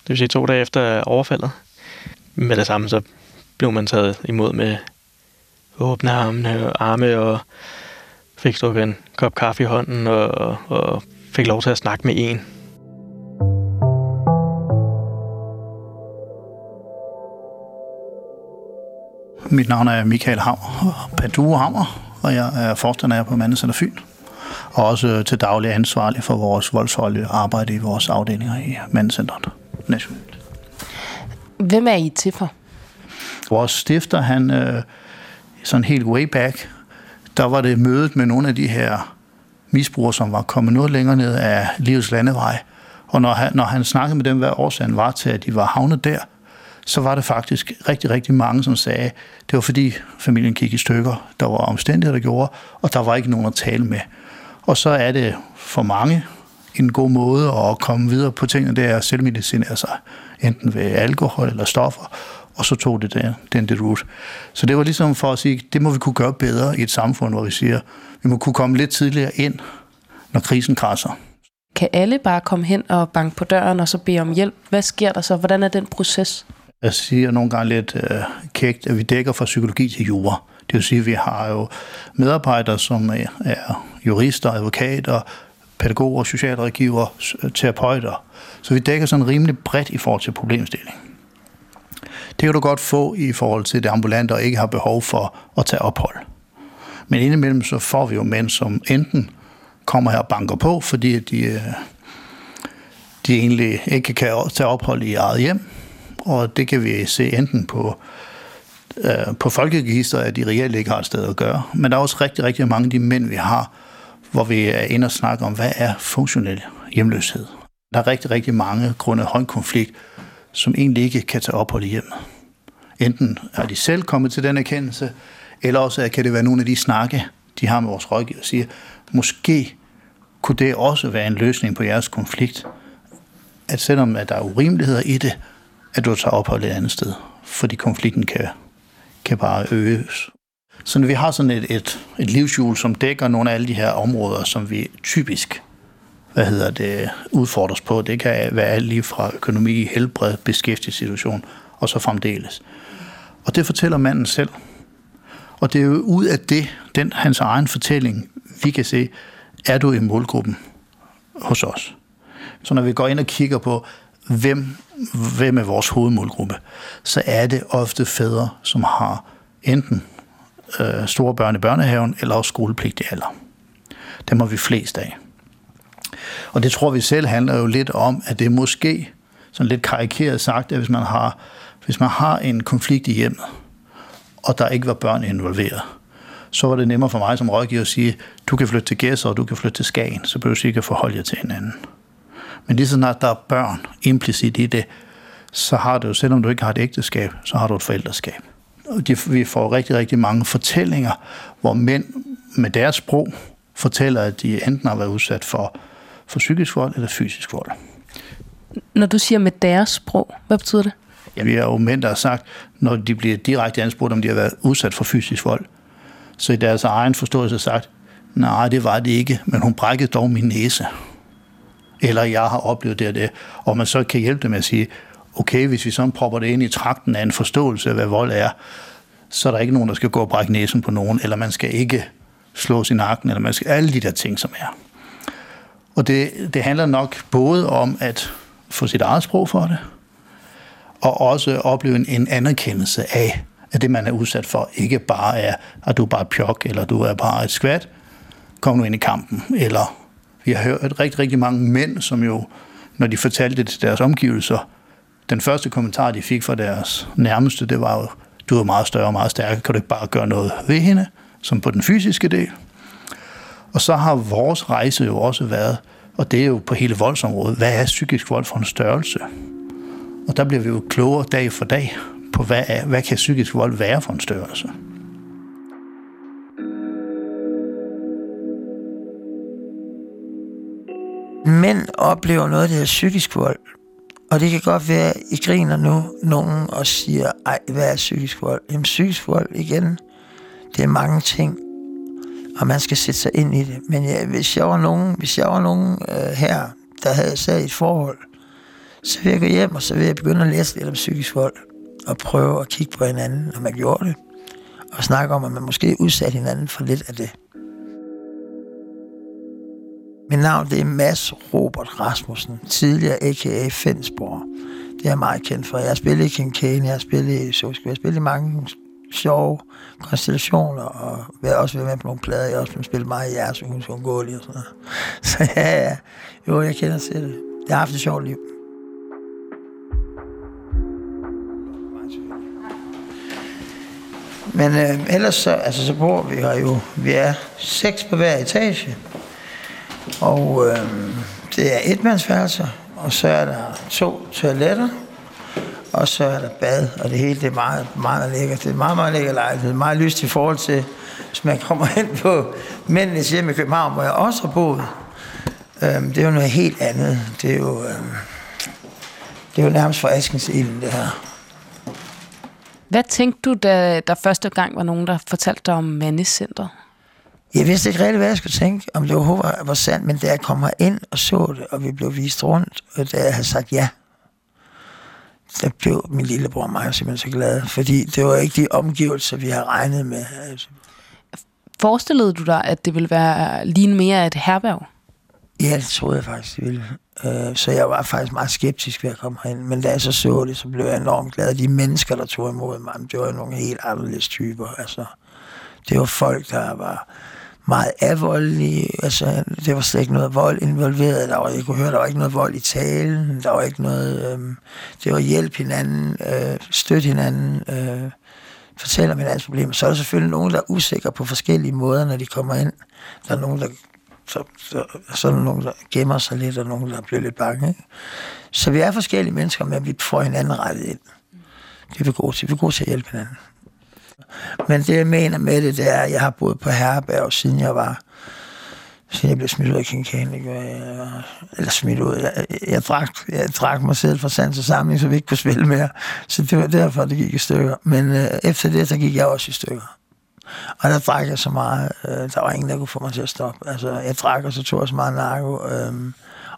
Det vil sige to dage efter overfaldet. Med det samme, så blev man taget imod med åbne arme, arme og fik drukket en kop kaffe i hånden og, og fik lov til at snakke med en.
Mit navn er Michael Hammer, Padue Hammer, og jeg er forstander på Mandescenter Fyn og også til daglig ansvarlig for vores voldsholdige arbejde i vores afdelinger i Mandcenteret nationalt.
Hvem er I til for?
Vores stifter, han øh, sådan helt way back, der var det mødet med nogle af de her misbrugere, som var kommet noget længere ned af livets landevej. Og når han, når han snakkede med dem, hvad årsagen var til, at de var havnet der, så var det faktisk rigtig, rigtig mange, som sagde, det var fordi familien gik i stykker, der var omstændigheder, der gjorde, og der var ikke nogen at tale med. Og så er det for mange en god måde at komme videre på tingene, det er at selvmedicinere sig, enten ved alkohol eller stoffer, og så tog det der, den det route. Så det var ligesom for at sige, det må vi kunne gøre bedre i et samfund, hvor vi siger, vi må kunne komme lidt tidligere ind, når krisen krasser.
Kan alle bare komme hen og banke på døren og så bede om hjælp? Hvad sker der så? Hvordan er den proces?
Jeg siger nogle gange lidt øh, kægt, at vi dækker fra psykologi til jura. Det vil sige, at vi har jo medarbejdere, som er jurister, advokater, pædagoger, socialrådgiver, terapeuter. Så vi dækker sådan rimelig bredt i forhold til problemstillingen. Det kan du godt få i forhold til det ambulante og ikke har behov for at tage ophold. Men indimellem så får vi jo mænd, som enten kommer her og banker på, fordi de, øh, de egentlig ikke kan tage ophold i eget hjem, og det kan vi se enten på øh, på folkeregister, at de reelt ikke har et sted at gøre. Men der er også rigtig, rigtig mange af de mænd, vi har, hvor vi er inde og snakke om, hvad er funktionel hjemløshed. Der er rigtig, rigtig mange grunde af konflikt, som egentlig ikke kan tage ophold i hjemmet. Enten er de selv kommet til den erkendelse, eller også kan det være nogle af de snakke, de har med vores rådgiver, og siger, måske kunne det også være en løsning på jeres konflikt, at selvom at der er urimeligheder i det, at du tager ophold et andet sted, fordi konflikten kan kan bare øges. Så når vi har sådan et, et, et livshjul, som dækker nogle af alle de her områder, som vi typisk hvad hedder det, udfordres på. Det kan være alt lige fra økonomi, helbred, beskæftigelsessituation og så fremdeles. Og det fortæller manden selv. Og det er jo ud af det, den hans egen fortælling, vi kan se, er du i målgruppen hos os. Så når vi går ind og kigger på, hvem, hvem er vores hovedmålgruppe, så er det ofte fædre, som har enten øh, store børn i børnehaven, eller også skolepligtig alder. Dem har vi flest af. Og det tror vi selv handler jo lidt om, at det er måske, sådan lidt karikeret sagt, at hvis man har, hvis man har en konflikt i hjemmet, og der ikke var børn involveret, så var det nemmere for mig som rådgiver at sige, du kan flytte til Gæsser, og du kan flytte til Skagen, så behøver du ikke at forholde jer til hinanden. Men lige så snart der er børn implicit i det, så har du, selvom du ikke har et ægteskab, så har du et forældreskab. Og de, vi får rigtig, rigtig mange fortællinger, hvor mænd med deres sprog fortæller, at de enten har været udsat for, for psykisk vold eller fysisk vold.
Når du siger med deres sprog, hvad betyder det?
Ja, vi har jo mænd, der har sagt, når de bliver direkte anspurgt, om de har været udsat for fysisk vold, så i deres egen forståelse sagt, nej, det var det ikke, men hun brækkede dog min næse. Eller jeg har oplevet det og det. Og man så kan hjælpe dem med at sige, okay, hvis vi sådan propper det ind i trakten af en forståelse af, hvad vold er, så er der ikke nogen, der skal gå og brække næsen på nogen, eller man skal ikke slå sin nakken, eller man skal alle de der ting, som er. Og det, det handler nok både om at få sit eget sprog for det, og også opleve en, en anerkendelse af, at det, man er udsat for, ikke bare er, at du er bare et pjok, eller du er bare et skvat, kom nu ind i kampen. Eller vi har hørt rigtig, rigtig mange mænd, som jo, når de fortalte det til deres omgivelser, den første kommentar, de fik fra deres nærmeste, det var jo, du er meget større og meget stærkere, kan du ikke bare gøre noget ved hende, som på den fysiske del. Og så har vores rejse jo også været, og det er jo på hele voldsområdet, hvad er psykisk vold for en størrelse? Og der bliver vi jo klogere dag for dag på, hvad, er, hvad kan psykisk vold være for en størrelse.
Mænd oplever noget, der hedder psykisk vold. Og det kan godt være, at I griner nu nogen og siger, ej, hvad er psykisk vold? Jamen psykisk vold igen, det er mange ting, og man skal sætte sig ind i det. Men ja, hvis jeg var nogen, hvis jeg var nogen øh, her, der havde sat et forhold, så vil jeg gå hjem, og så vil jeg begynde at læse lidt om psykisk vold, og prøve at kigge på hinanden, når man gjorde det, og snakke om, at man måske udsatte hinanden for lidt af det. Mit navn det er Mads Robert Rasmussen, tidligere a.k.a. Fensborg. Det er jeg meget kendt for. Jeg har spillet i King Kane, jeg har spillet i Sosko, jeg har spillet i mange sjove konstellationer, og jeg har også været med på nogle plader. Jeg har også spillet meget i jeres hus, ungåelig og sådan noget. (laughs) Så ja, ja, jo, jeg kender til det. Jeg har haft et sjovt liv. Men øh, ellers så, altså, så bor vi her jo, vi er seks på hver etage. Og øh, det er etmandsværelser, og så er der to toiletter, og så er der bad, og det hele det er meget, meget lækkert. Det er meget, meget lækker lejlighed. Meget lyst i forhold til, hvis man kommer (laughs) hen på mændenes hjem i København, hvor jeg også har boet. Øh, det er jo noget helt andet. Det er jo, øh, det er jo nærmest for askens ilden, det her.
Hvad tænkte du, da der første gang var nogen, der fortalte dig om mandecenter?
Jeg vidste ikke rigtig, hvad jeg skulle tænke, om det overhovedet var, var sandt, men da jeg kom ind og så det, og vi blev vist rundt, og da jeg havde sagt ja, der blev min lillebror og mig simpelthen så glad, fordi det var ikke de omgivelser, vi havde regnet med. Altså.
Forestillede du dig, at det ville være lige mere et herberg?
Ja, det troede jeg faktisk, det ville. Øh, så jeg var faktisk meget skeptisk ved at komme herind. Men da jeg så så det, så blev jeg enormt glad. De mennesker, der tog imod mig, det var nogle helt anderledes typer. Altså, det var folk, der var meget avoldelige. Altså, det var slet ikke noget vold involveret. Der var, jeg kunne høre, der var ikke noget vold i talen. Der var ikke noget... Øh, det var hjælp hinanden, øh, støtte hinanden, øh, fortælle om hinandens problemer. Så er der selvfølgelig nogen, der er usikre på forskellige måder, når de kommer ind. Der er nogen, der så, så, så er der nogen, der gemmer sig lidt, og nogen, der bliver lidt bange. Ikke? Så vi er forskellige mennesker, men vi får hinanden rettet ind. Det er vi gode til. Vi er gode til at hjælpe hinanden. Men det, jeg mener med det, det er, at jeg har boet på herberg, siden jeg var siden jeg blev smidt ud af King Kane, eller smidt ud. Jeg, jeg, jeg, drak, jeg drak mig selv fra sans og samling, så vi ikke kunne spille mere. Så det var derfor, det gik i stykker. Men øh, efter det, så gik jeg også i stykker. Og der drak jeg så meget, øh, der var ingen, der kunne få mig til at stoppe. Altså, jeg drak, og så tog jeg så meget narko. Øh,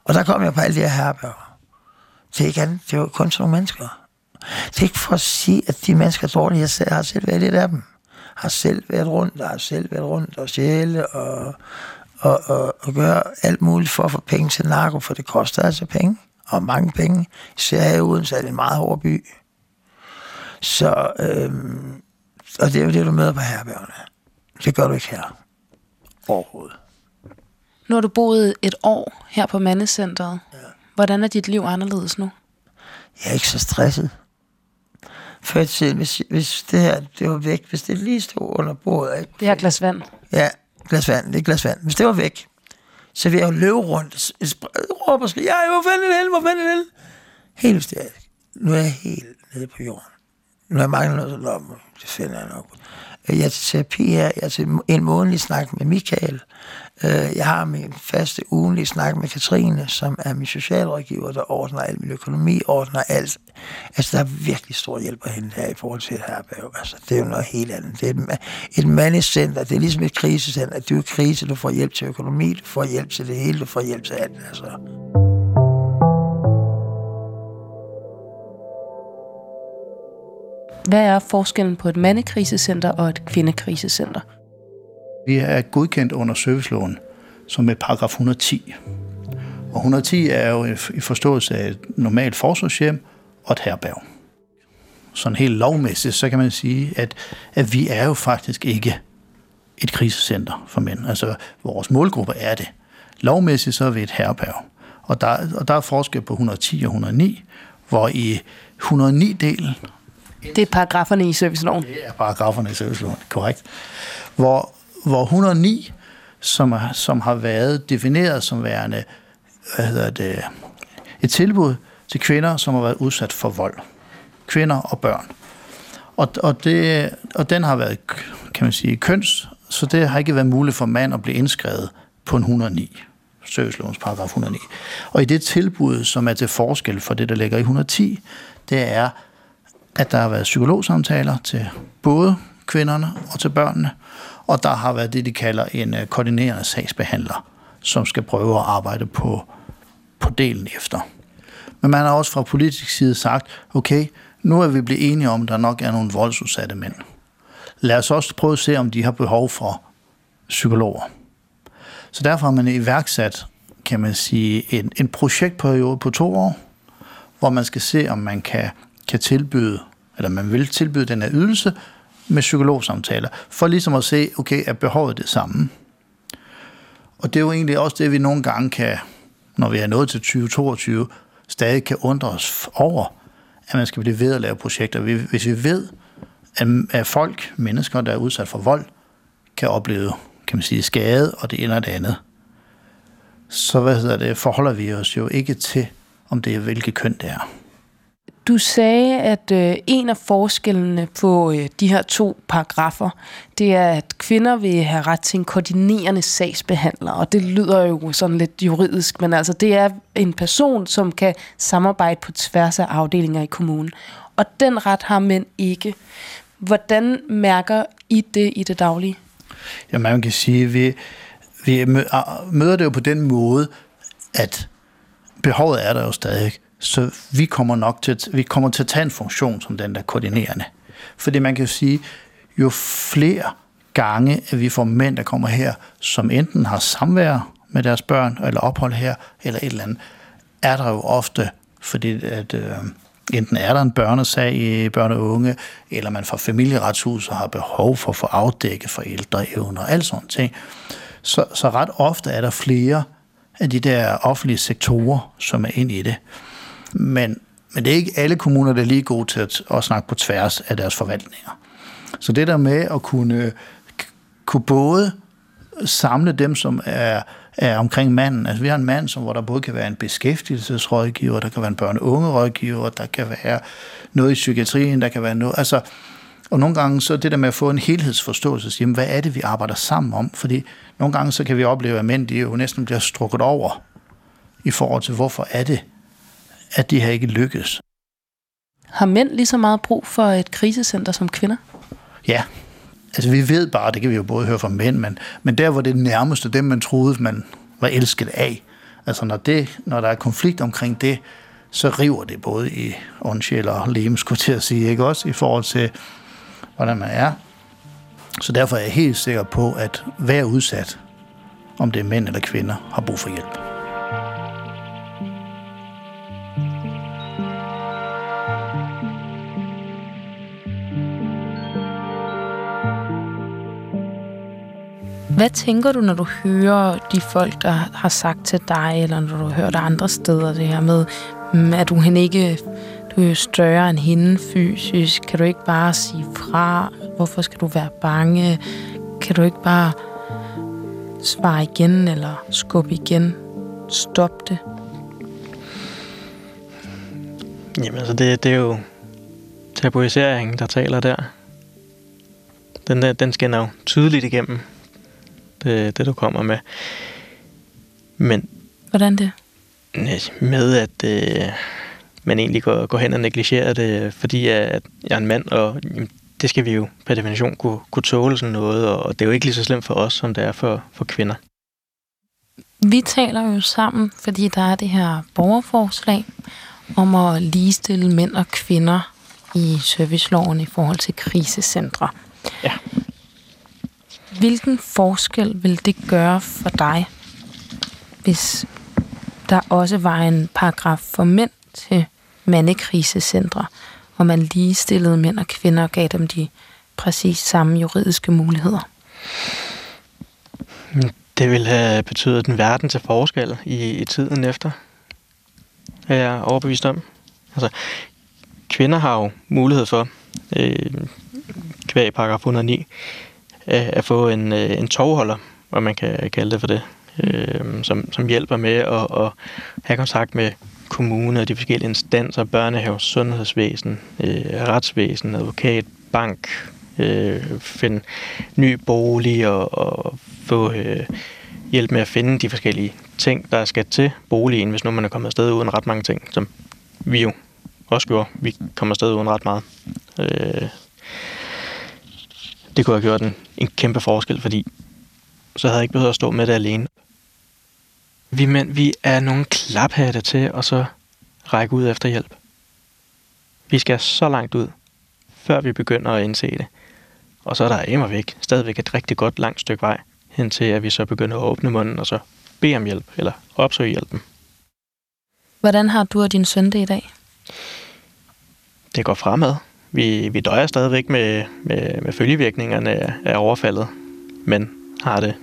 og der kom jeg på alle de her herberger. Det er ikke andet, det var kun sådan nogle mennesker. Det er ikke for at sige, at de mennesker er dårlige. Jeg selv, har selv været lidt af dem. Har selv været rundt, og har selv været rundt og sjæle og, og, og, og gøre alt muligt for at få penge til narko, for det koster altså penge, og mange penge. Især uden så er det en meget hård by. Så øhm, Og det er jo det, du møder på herbergerne. Det gør du ikke her. Overhovedet.
Nu har du boet et år her på Mandecenteret. Ja. Hvordan er dit liv anderledes nu?
Jeg er ikke så stresset. Før i tiden, hvis, hvis det her det var væk, hvis det lige stod under bordet. Ikke?
Det her glas vand.
Ja, glas vand, det er glas vand. Hvis det var væk, så ville jeg jo løbe rundt, råbe og skrige, ja, hvor fanden er det hvor fanden er det Helt hysterisk. Nu er jeg helt nede på jorden. Nu er jeg mangler noget, så. Det finder jeg nok. Jeg er til terapi her. Jeg er til en månedlig snak med Michael. Øh, jeg har min faste ugenlige snak med Katrine, som er min socialrådgiver, der ordner al min økonomi, ordner alt. Altså, der er virkelig stor hjælp at hente her i forhold til et herberg. Altså, det er jo noget helt andet. Det er et, et mandescenter. Det er ligesom et krisecenter. Du er krise, du får hjælp til økonomi, du får hjælp til det hele, du får hjælp til alt. Altså.
Hvad er forskellen på et mandekrisecenter og et kvindekrisecenter?
Vi er godkendt under serviceloven som et paragraf 110. Og 110 er jo i forståelse af et normalt forsvarshjem og et herberg. Sådan helt lovmæssigt, så kan man sige, at, at vi er jo faktisk ikke et krisecenter for mænd. Altså, vores målgruppe er det. Lovmæssigt så er vi et herberg. Og der, og der er forskel på 110 og 109, hvor i 109-delen...
Det er paragraferne i serviceloven.
Det er paragraferne i serviceloven, korrekt. Hvor hvor 109, som, er, som har været defineret som værende hvad hedder det, et tilbud til kvinder, som har været udsat for vold. Kvinder og børn. Og, og, det, og den har været, kan man sige, køns, så det har ikke været muligt for mand at blive indskrevet på en 109 servicelovens paragraf 109. Og i det tilbud, som er til forskel for det, der ligger i 110, det er, at der har været psykologsamtaler til både kvinderne og til børnene, og der har været det, de kalder en øh, koordinerende sagsbehandler, som skal prøve at arbejde på, på delen efter. Men man har også fra politisk side sagt, okay, nu er vi blevet enige om, at der nok er nogle voldsudsatte mænd. Lad os også prøve at se, om de har behov for psykologer. Så derfor har man iværksat, kan man sige, en, en projektperiode på to år, hvor man skal se, om man kan, kan tilbyde, eller man vil tilbyde den her ydelse, med psykologsamtaler, for ligesom at se, okay, er behovet det samme? Og det er jo egentlig også det, vi nogle gange kan, når vi er nået til 2022, stadig kan undre os over, at man skal blive ved at lave projekter. Hvis vi ved, at folk, mennesker, der er udsat for vold, kan opleve, kan man sige, skade, og det ene og det andet, så hvad hedder det, forholder vi os jo ikke til, om det er hvilket køn det er.
Du sagde, at øh, en af forskellene på øh, de her to paragrafer, det er, at kvinder vil have ret til en koordinerende sagsbehandler, og det lyder jo sådan lidt juridisk, men altså det er en person, som kan samarbejde på tværs af afdelinger i kommunen. Og den ret har mænd ikke. Hvordan mærker I det i det daglige?
Ja, man kan sige, at vi, vi møder det jo på den måde, at behovet er der jo stadig så vi kommer nok til, vi kommer til at tage en funktion som den der koordinerende. Fordi man kan jo sige, jo flere gange, at vi får mænd, der kommer her, som enten har samvær med deres børn, eller ophold her, eller et eller andet, er der jo ofte, fordi at, øh, enten er der en børnesag i børn og unge, eller man fra familieretshuset har behov for at få afdækket forældreevner og alt sådan ting. Så, så ret ofte er der flere af de der offentlige sektorer, som er ind i det. Men, men det er ikke alle kommuner, der er lige gode til at, at snakke på tværs af deres forvaltninger. Så det der med at kunne, kunne både samle dem, som er, er omkring manden. Altså vi har en mand, som, hvor der både kan være en beskæftigelsesrådgiver, der kan være en børne- unge rådgiver, der kan være noget i psykiatrien, der kan være noget... Altså, og nogle gange så det der med at få en helhedsforståelse, sige, hvad er det, vi arbejder sammen om? Fordi nogle gange så kan vi opleve, at mænd de jo næsten bliver strukket over i forhold til, hvorfor er det, at det her ikke lykkes.
Har mænd lige så meget brug for et krisecenter som kvinder?
Ja, altså vi ved bare, det kan vi jo både høre fra mænd, men, men der hvor det nærmeste, dem man troede, man var elsket af, altså når, det, når der er konflikt omkring det, så river det både i åndsjæl og lem, skulle til at sige, ikke også, i forhold til, hvordan man er. Så derfor er jeg helt sikker på, at hver udsat, om det er mænd eller kvinder, har brug for hjælp.
Hvad tænker du, når du hører de folk, der har sagt til dig, eller når du hører det andre steder, det her med, at mm, du hende ikke du er større end hende fysisk. Kan du ikke bare sige fra? Hvorfor skal du være bange? Kan du ikke bare svare igen eller skubbe igen? Stop det.
Jamen altså, det, det er jo tabuiseringen, der taler der. Den, der, den skinner jo tydeligt igennem, det, det du kommer med. Men...
Hvordan det?
Med at øh, man egentlig går, går hen og negligerer det, fordi at jeg er en mand, og jamen, det skal vi jo per definition kunne, kunne tåle sådan noget, og det er jo ikke lige så slemt for os, som det er for, for kvinder.
Vi taler jo sammen, fordi der er det her borgerforslag om at ligestille mænd og kvinder i serviceloven i forhold til krisecentre.
Ja.
Hvilken forskel vil det gøre for dig, hvis der også var en paragraf for mænd til mandekrisecentre, hvor man ligestillede mænd og kvinder og gav dem de præcis samme juridiske muligheder?
Det vil have betydet en verden til forskel i, i tiden efter, er jeg overbevist om. Altså, kvinder har jo mulighed for, øh, kvæg paragraf 109, Øh, at få en, øh, en tovholder, hvad man kan kalde det for det, øh, som, som hjælper med at, at have kontakt med kommuner, og de forskellige instanser, børnehave, sundhedsvæsen, øh, retsvæsen, advokat, bank, øh, finde ny bolig og, og få øh, hjælp med at finde de forskellige ting, der skal til boligen, hvis nu man er kommet afsted uden ret mange ting, som vi jo også gjorde. Vi kommer afsted uden ret meget. Øh, det kunne have gjort en, en kæmpe forskel, fordi så havde jeg ikke behøvet at stå med det alene. Vi mænd, vi er nogle klaphatte til at så række ud efter hjælp. Vi skal så langt ud, før vi begynder at indse det. Og så er der immer væk stadigvæk et rigtig godt langt stykke vej, hen til at vi så begynder at åbne munden og så bede om hjælp, eller opsøge hjælpen.
Hvordan har du og din søn det i dag?
Det går fremad. Vi, vi døjer stadigvæk med, med, med følgevirkningerne af, af overfaldet, men har det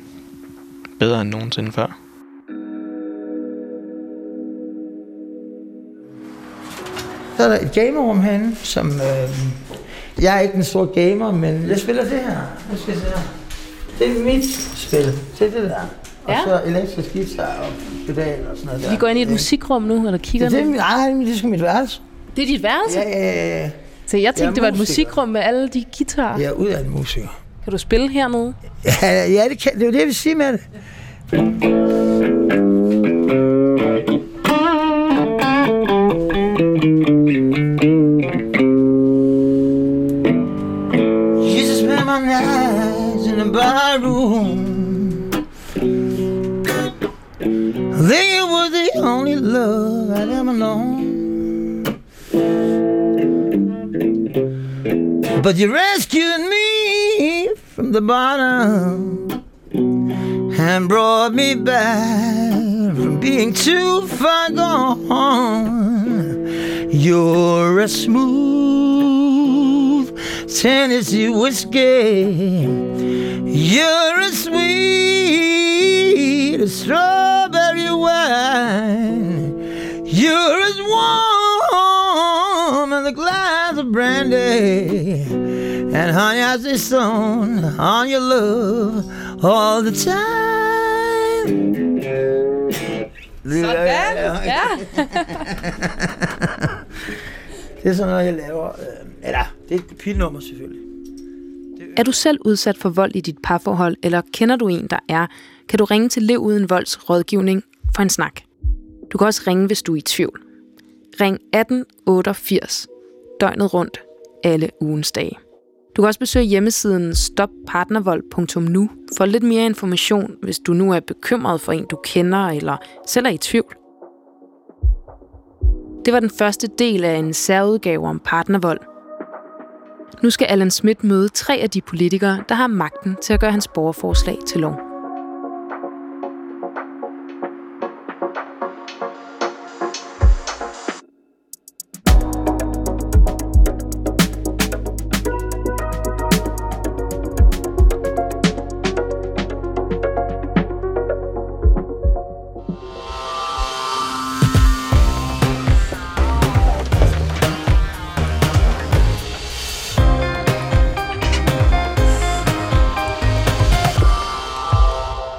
bedre end nogensinde før.
Så er der et gamerrum herinde, som... Øh, jeg er ikke en stor gamer, men jeg spiller det her. Jeg spiller det her. Det er mit spil. Det er det der. Og
Ja.
så elektrisk guitar og pedal og sådan noget der.
Vi går ind i et musikrum nu, eller kigger
Det er,
nu.
mit- nej, det er mit værelse.
Det er dit værelse?
Ja, ja, ja.
Så jeg tænkte,
Jeg
det var et musikrum med alle de guitarer.
Jeg er uddannet musiker.
Kan du spille hernede?
Ja, ja det, kan, det er jo det, jeg vil sige med det. But you rescued me from the bottom and brought me back from being too far gone. You're a smooth Tennessee whiskey. You're a sweet strawberry wine. You're as warm as a glass of brandy. Honey, I say stone on your love all the time. Sådan,
Ja. (laughs)
Det er sådan noget, jeg laver. øh, Eller, det er et pilnummer selvfølgelig.
Er du selv udsat for vold i dit parforhold, eller kender du en, der er, kan du ringe til Lev Uden Volds rådgivning for en snak. Du kan også ringe, hvis du er i tvivl. Ring 1888, døgnet rundt, alle ugens dage. Du kan også besøge hjemmesiden stoppartnervold.nu for lidt mere information, hvis du nu er bekymret for en, du kender, eller selv er i tvivl. Det var den første del af en særudgave om partnervold. Nu skal Allan Schmidt møde tre af de politikere, der har magten til at gøre hans borgerforslag til lov.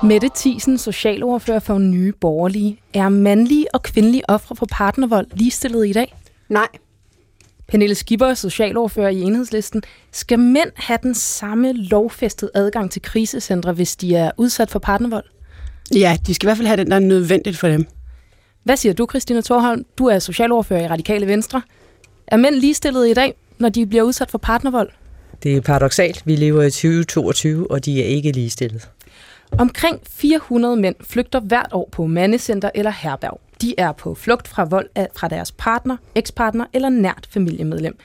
Mette Thiesen, socialordfører for Nye Borgerlige. Er mandlige og kvindelige ofre for partnervold ligestillet i dag?
Nej.
Pernille Skipper, socialordfører i Enhedslisten. Skal mænd have den samme lovfæstede adgang til krisecentre, hvis de er udsat for partnervold?
Ja, de skal i hvert fald have den, der er nødvendigt for dem.
Hvad siger du, Christina Thorholm? Du er socialordfører i Radikale Venstre. Er mænd ligestillet i dag, når de bliver udsat for partnervold?
Det er paradoxalt. Vi lever i 2022, og de er ikke ligestillet.
Omkring 400 mænd flygter hvert år på mandecenter eller herberg. De er på flugt fra vold af, fra deres partner, ekspartner eller nært familiemedlem.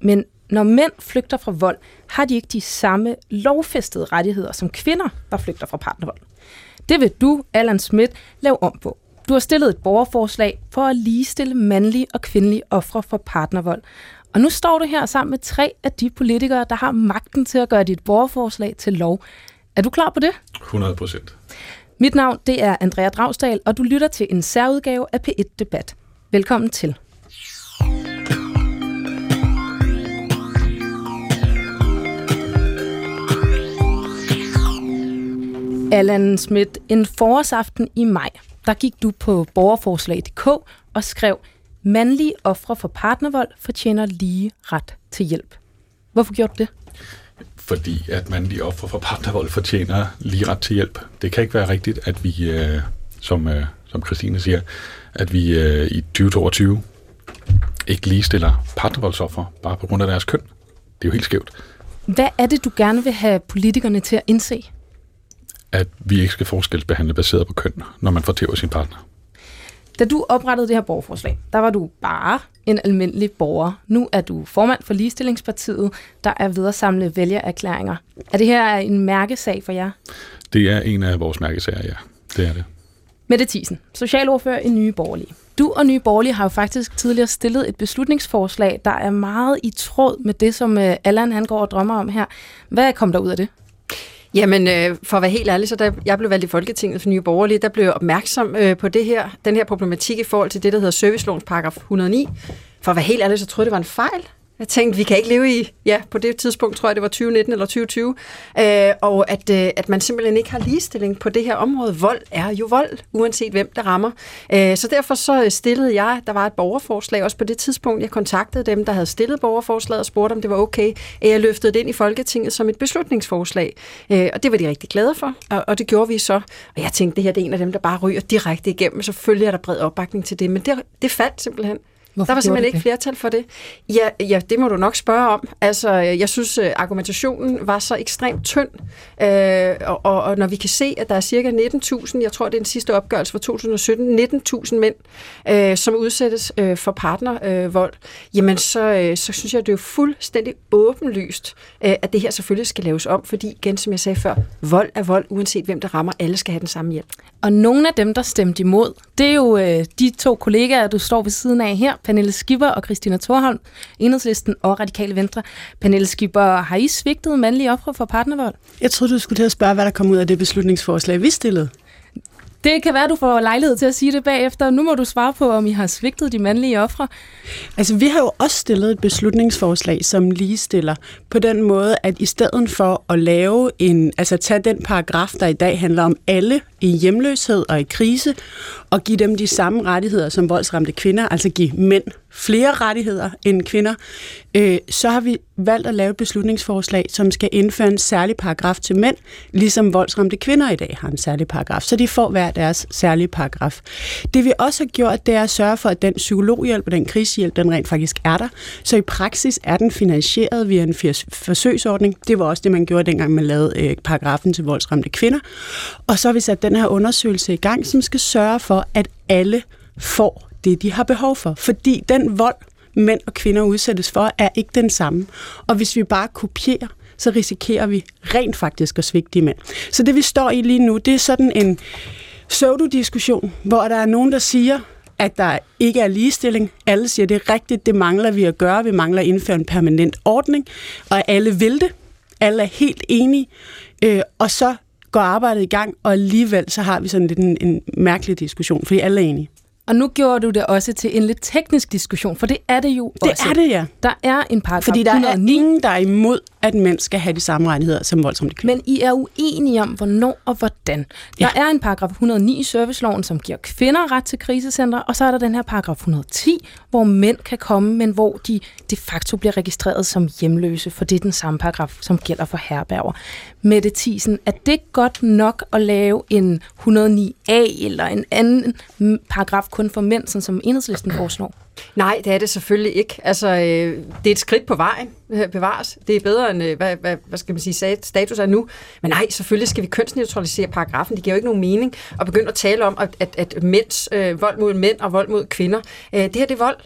Men når mænd flygter fra vold, har de ikke de samme lovfæstede rettigheder som kvinder, der flygter fra partnervold. Det vil du, Allan Schmidt, lave om på. Du har stillet et borgerforslag for at ligestille mandlige og kvindelige ofre for partnervold. Og nu står du her sammen med tre af de politikere, der har magten til at gøre dit borgerforslag til lov. Er du klar på det?
100 procent.
Mit navn det er Andrea Dragsdal, og du lytter til en særudgave af P1 Debat. Velkommen til. Allan Schmidt, en forårsaften i maj, der gik du på borgerforslag.dk og skrev, mandlige ofre for partnervold fortjener lige ret til hjælp. Hvorfor gjorde du det?
Fordi at mandlige ofre for partnervold fortjener lige ret til hjælp. Det kan ikke være rigtigt, at vi, øh, som, øh, som Christine siger, at vi øh, i 2022 ikke ligestiller partnervoldsoffer bare på grund af deres køn. Det er jo helt skævt.
Hvad er det, du gerne vil have politikerne til at indse?
At vi ikke skal forskelsbehandle baseret på køn, når man fortæver sin partner.
Da du oprettede det her borgerforslag, der var du bare en almindelig borger. Nu er du formand for Ligestillingspartiet, der er ved at samle vælgererklæringer. Er det her en mærkesag for jer?
Det er en af vores mærkesager, ja. Det er det.
Mette Thiesen, socialordfører i Nye Borgerlige. Du og Nye Borgerlige har jo faktisk tidligere stillet et beslutningsforslag, der er meget i tråd med det, som øh, Allan han går og drømmer om her. Hvad kom der ud af det?
Jamen, øh, for at være helt ærlig, så da jeg blev valgt i Folketinget for Nye Borgerlige, der blev jeg opmærksom øh, på det her, den her problematik i forhold til det, der hedder servicelovens paragraf 109. For at være helt ærlig, så troede jeg, det var en fejl. Jeg tænkte, vi kan ikke leve i, ja, på det tidspunkt tror jeg, det var 2019 eller 2020, øh, og at, øh, at man simpelthen ikke har ligestilling på det her område. Vold er jo vold, uanset hvem der rammer. Øh, så derfor så øh, stillede jeg, der var et borgerforslag, også på det tidspunkt, jeg kontaktede dem, der havde stillet borgerforslaget og spurgte, om det var okay, at jeg løftede det ind i Folketinget som et beslutningsforslag. Øh, og det var de rigtig glade for, og, og det gjorde vi så. Og jeg tænkte, det her det er en af dem, der bare ryger direkte igennem, selvfølgelig er der bred opbakning til det, men det, det faldt simpelthen. Hvorfor der var simpelthen ikke flertal for det. Ja, ja, det må du nok spørge om. Altså, jeg synes, øh, argumentationen var så ekstremt tynd, øh, og, og, og når vi kan se, at der er cirka 19.000, jeg tror, det er den sidste opgørelse for 2017, 19.000 mænd, øh, som udsættes øh, for partnervold, øh, jamen så, øh, så synes jeg, det er jo fuldstændig åbenlyst, øh, at det her selvfølgelig skal laves om, fordi, igen som jeg sagde før, vold er vold, uanset hvem der rammer. Alle skal have den samme hjælp.
Og nogle af dem, der stemte imod, det er jo øh, de to kollegaer, du står ved siden af her, Pernille Skipper og Christina Thorholm, Enhedslisten og Radikale Venstre. Pernille Skipper, har I svigtet mandlige ofre for partnervold?
Jeg troede, du skulle til at spørge, hvad der kom ud af det beslutningsforslag, vi stillede.
Det kan være, du får lejlighed til at sige det bagefter. Nu må du svare på, om I har svigtet de mandlige ofre.
Altså, vi har jo også stillet et beslutningsforslag, som ligestiller på den måde, at i stedet for at lave en, altså tage den paragraf, der i dag handler om alle i hjemløshed og i krise, og give dem de samme rettigheder som voldsramte kvinder, altså give mænd flere rettigheder end kvinder, øh, så har vi valgt at lave et beslutningsforslag, som skal indføre en særlig paragraf til mænd, ligesom voldsramte kvinder i dag har en særlig paragraf. Så de får hver deres særlige paragraf. Det vi også har gjort, det er at sørge for, at den psykologhjælp og den krisehjælp, den rent faktisk er der. Så i praksis er den finansieret via en forsøgsordning. Det var også det, man gjorde dengang, man lavede øh, paragrafen til voldsramte kvinder. Og så har vi sat den her undersøgelse i gang, som skal sørge for, at alle får det, de har behov for. Fordi den vold, mænd og kvinder udsættes for, er ikke den samme. Og hvis vi bare kopierer, så risikerer vi rent faktisk at svigte de mænd. Så det vi står i lige nu, det er sådan en pseudo-diskussion, hvor der er nogen, der siger, at der ikke er ligestilling. Alle siger, det er rigtigt, det mangler vi at gøre. Vi mangler at indføre en permanent ordning, og alle vil det. Alle er helt enige. Øh, og så går arbejdet i gang, og alligevel så har vi sådan lidt en, en mærkelig diskussion, fordi alle er enige.
Og nu gjorde du det også til en lidt teknisk diskussion, for det er det jo
Det
også.
er det, ja.
Der er en paragraf
Fordi der er
109,
ingen, der er imod, at mænd skal have de samme rettigheder som voldsramte kvinder.
men I er uenige om, hvornår og hvordan. Der er en paragraf 109 i serviceloven, som giver kvinder ret til krisecenter, og så er der den her paragraf 110, hvor mænd kan komme, men hvor de de facto bliver registreret som hjemløse, for det er den samme paragraf, som gælder for herberger. Mette Thiesen, er det godt nok at lave en 109a eller en anden paragraf kun for mænd, sådan som enhedslisten foreslår?
Nej, det er det selvfølgelig ikke. Altså, øh, det er et skridt på vejen, øh, bevares. Det er bedre end, øh, hvad, hvad, hvad skal man sige, status er nu. Men nej, selvfølgelig skal vi kønsneutralisere paragrafen. Det giver jo ikke nogen mening at begynde at tale om, at, at, at mænds øh, vold mod mænd og vold mod kvinder, øh, det her det er vold.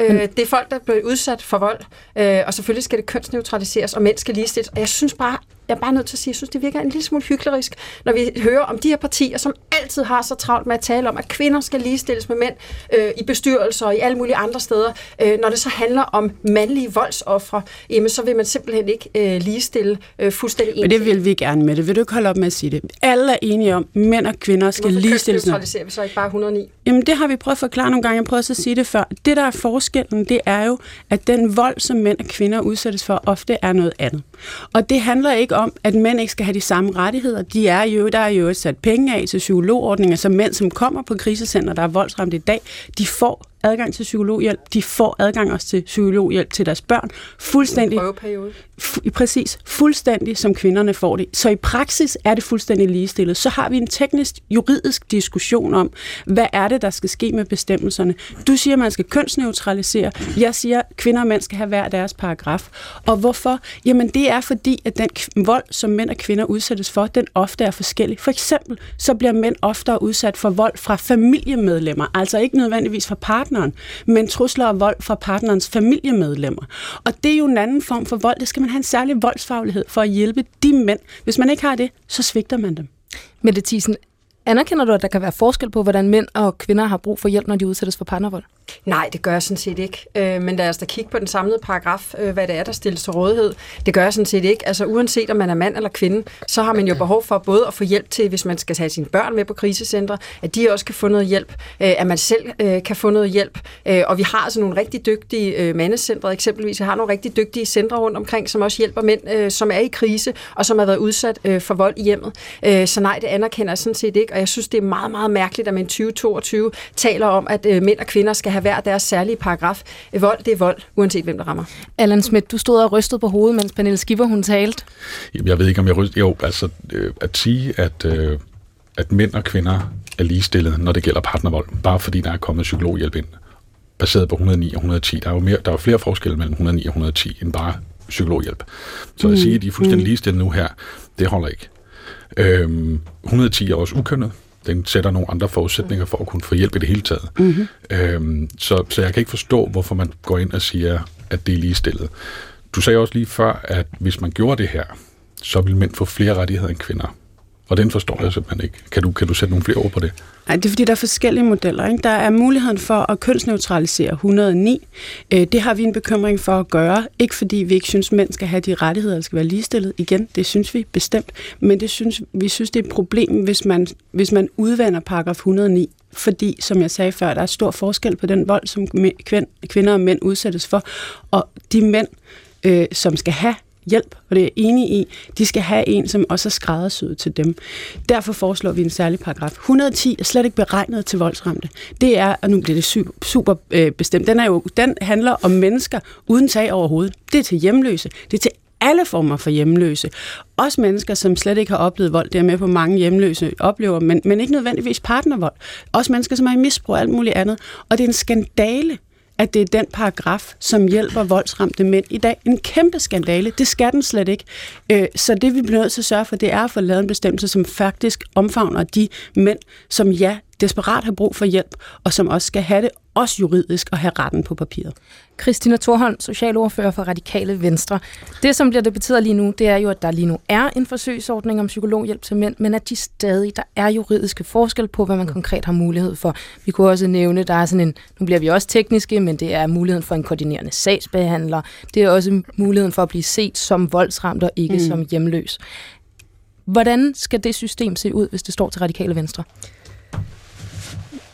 Øh, det er folk, der er blevet udsat for vold, øh, og selvfølgelig skal det kønsneutraliseres, og mænd skal ligestilles. Og jeg synes bare, jeg er bare nødt til at sige, jeg synes, det virker en lille smule hyklerisk, når vi hører om de her partier, som altid har så travlt med at tale om, at kvinder skal ligestilles med mænd øh, i bestyrelser og i alle mulige andre steder. Øh, når det så handler om mandlige voldsoffre, jamen så vil man simpelthen ikke øh, ligestille øh, fuldstændig
Men
en
det vil vi gerne med det. Vil du ikke holde op med at sige det? Alle er enige om, at mænd og kvinder skal
Hvorfor
ligestilles.
kønsneutraliserer vi så ikke bare 109?
Jamen, det har vi prøvet at forklare nogle gange. Jeg prøvede også at sige det før. Det, der er forskellen, det er jo, at den vold, som mænd og kvinder udsættes for, ofte er noget andet. Og det handler ikke om, at mænd ikke skal have de samme rettigheder. De er jo, der er jo sat penge af til psykologordninger, så mænd, som kommer på krisecenter, der er voldsramt i dag, de får adgang til psykologhjælp. De får adgang også til psykologhjælp til deres børn. Fuldstændig
Prøveperiode.
fu- præcis, fuldstændig som kvinderne får det. Så i praksis er det fuldstændig ligestillet. Så har vi en teknisk juridisk diskussion om, hvad er det, der skal ske med bestemmelserne. Du siger, at man skal kønsneutralisere. Jeg siger, at kvinder og mænd skal have hver deres paragraf. Og hvorfor? Jamen det er fordi, at den vold, som mænd og kvinder udsættes for, den ofte er forskellig. For eksempel, så bliver mænd oftere udsat for vold fra familiemedlemmer. Altså ikke nødvendigvis fra partneren, men trusler og vold fra partnerens familiemedlemmer. Og det er jo en anden form for vold. Det skal man have en særlig voldsfaglighed for at hjælpe de mænd. Hvis man ikke har det, så svigter man dem.
Mette Thiesen, anerkender du, at der kan være forskel på, hvordan mænd og kvinder har brug for hjælp, når de udsættes for partnervold?
Nej, det gør jeg sådan set ikke. Øh, men lad os da kigge på den samlede paragraf, øh, hvad det er, der stilles til rådighed. Det gør jeg sådan set ikke. Altså uanset om man er mand eller kvinde, så har man jo behov for både at få hjælp til, hvis man skal tage sine børn med på krisecentre, at de også kan få noget hjælp, øh, at man selv øh, kan få noget hjælp. Øh, og vi har altså nogle rigtig dygtige øh, mandecentre eksempelvis. Vi har nogle rigtig dygtige centre rundt omkring, som også hjælper mænd, øh, som er i krise og som har været udsat øh, for vold i hjemmet. Øh, så nej, det anerkender jeg sådan set ikke. Og jeg synes, det er meget, meget mærkeligt, at man i 2022 taler om, at øh, mænd og kvinder skal have hver deres særlige paragraf. Vold, det er vold, uanset hvem der rammer.
Allan Schmidt, du stod og rystede på hovedet, mens Pernille Skipper hun talte.
Jamen, Jeg ved ikke, om jeg ryster... Jo, altså øh, at sige, at, øh, at mænd og kvinder er ligestillede, når det gælder partnervold, bare fordi der er kommet psykologhjælp ind, baseret på 109 og 110. Der er jo, mere, der er jo flere forskelle mellem 109 og 110, end bare psykologhjælp. Så at sige, at de er fuldstændig ligestillede nu her, det holder ikke. Øhm, 110 er også ukønnet. Den sætter nogle andre forudsætninger for at kunne få hjælp i det hele taget. Mm-hmm. Øhm, så, så jeg kan ikke forstå, hvorfor man går ind og siger, at det er ligestillet. Du sagde også lige før, at hvis man gjorde det her, så vil mænd få flere rettigheder end kvinder. Og den forstår jeg simpelthen ikke. Kan du, kan du sætte nogle flere ord på det?
Nej, det er fordi, der er forskellige modeller. Ikke? Der er muligheden for at kønsneutralisere 109. Øh, det har vi en bekymring for at gøre. Ikke fordi vi ikke synes, mænd skal have de rettigheder, der skal være ligestillet. Igen, det synes vi bestemt. Men det synes, vi synes, det er et problem, hvis man, hvis man udvander paragraf 109 fordi, som jeg sagde før, der er stor forskel på den vold, som kvinder og mænd udsættes for. Og de mænd, øh, som skal have hjælp, og det er jeg enig i, de skal have en, som også er skræddersyet til dem. Derfor foreslår vi en særlig paragraf. 110 er slet ikke beregnet til voldsramte. Det er, og nu bliver det super, super øh, bestemt, den, er jo, den handler om mennesker uden tag over hovedet. Det er til hjemløse. Det er til alle former for hjemløse. Også mennesker, som slet ikke har oplevet vold. Det er med på mange hjemløse oplever, men, men ikke nødvendigvis partnervold. Også mennesker, som er i misbrug og alt muligt andet. Og det er en skandale, at det er den paragraf, som hjælper voldsramte mænd i dag. En kæmpe skandale. Det skal den slet ikke. Øh, så det vi bliver nødt til at sørge for, det er at få lavet en bestemmelse, som faktisk omfavner de mænd, som ja, desperat har brug for hjælp, og som også skal have det, også juridisk, og have retten på papiret.
Christina Thorholm, socialordfører for Radikale Venstre. Det, som bliver debatteret lige nu, det er jo, at der lige nu er en forsøgsordning om psykologhjælp til mænd, men at de stadig, der er juridiske forskel på, hvad man konkret har mulighed for. Vi kunne også nævne, der er sådan en, nu bliver vi også tekniske, men det er muligheden for en koordinerende sagsbehandler. Det er også muligheden for at blive set som voldsramt og ikke mm. som hjemløs. Hvordan skal det system se ud, hvis det står til Radikale Venstre?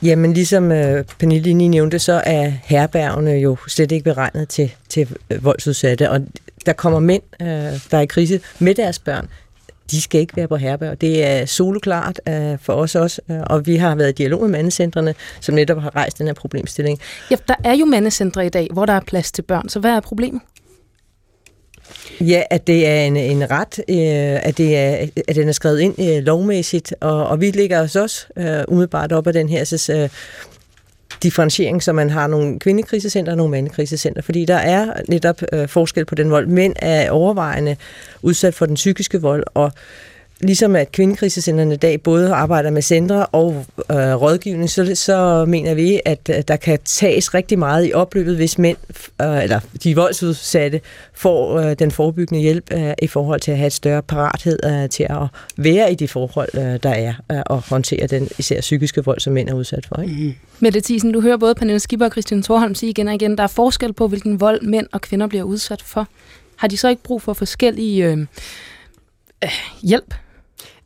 Jamen, ligesom øh, Pernille lige nævnte, så er herbergene jo slet ikke beregnet til, til øh, voldsudsatte, og der kommer mænd, øh, der er i krise med deres børn, de skal ikke være på herberg. Det er soloklart øh, for os også, øh, og vi har været i dialog med mandecentrene, som netop har rejst den her problemstilling.
Ja, der er jo mandecentre i dag, hvor der er plads til børn, så hvad er problemet?
Ja, at det er en, en ret, øh, at, det er, at den er skrevet ind øh, lovmæssigt, og, og vi ligger os også øh, umiddelbart op af den her så, øh, differentiering, så man har nogle kvindekrisecenter og nogle mandekrisecenter, fordi der er netop øh, forskel på den vold. Mænd er overvejende udsat for den psykiske vold, og ligesom at kvindekrisecentrene i dag både arbejder med centre og øh, rådgivning, så, så mener vi, at øh, der kan tages rigtig meget i opløbet, hvis mænd, øh, eller de voldsudsatte, får øh, den forebyggende hjælp øh, i forhold til at have et større parathed øh, til at være i de forhold, øh, der er, øh, og håndtere den især psykiske vold, som mænd er udsat for. Ikke? Mm.
Mette Thiesen, du hører både Pernille Skipper og Christian Thorholm sige igen og igen, der er forskel på, hvilken vold mænd og kvinder bliver udsat for. Har de så ikke brug for forskellige øh, øh, hjælp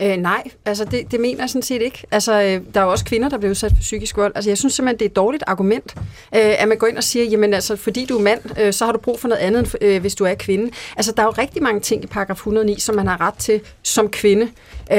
Øh, nej, altså det, det mener jeg sådan set ikke. Altså, øh, der er jo også kvinder, der bliver udsat for psykisk vold. Altså, jeg synes simpelthen, det er et dårligt argument, øh, at man går ind og siger, jamen altså, fordi du er mand, øh, så har du brug for noget andet, end øh, hvis du er kvinde. Altså, der er jo rigtig mange ting i paragraf 109, som man har ret til som kvinde. Øh,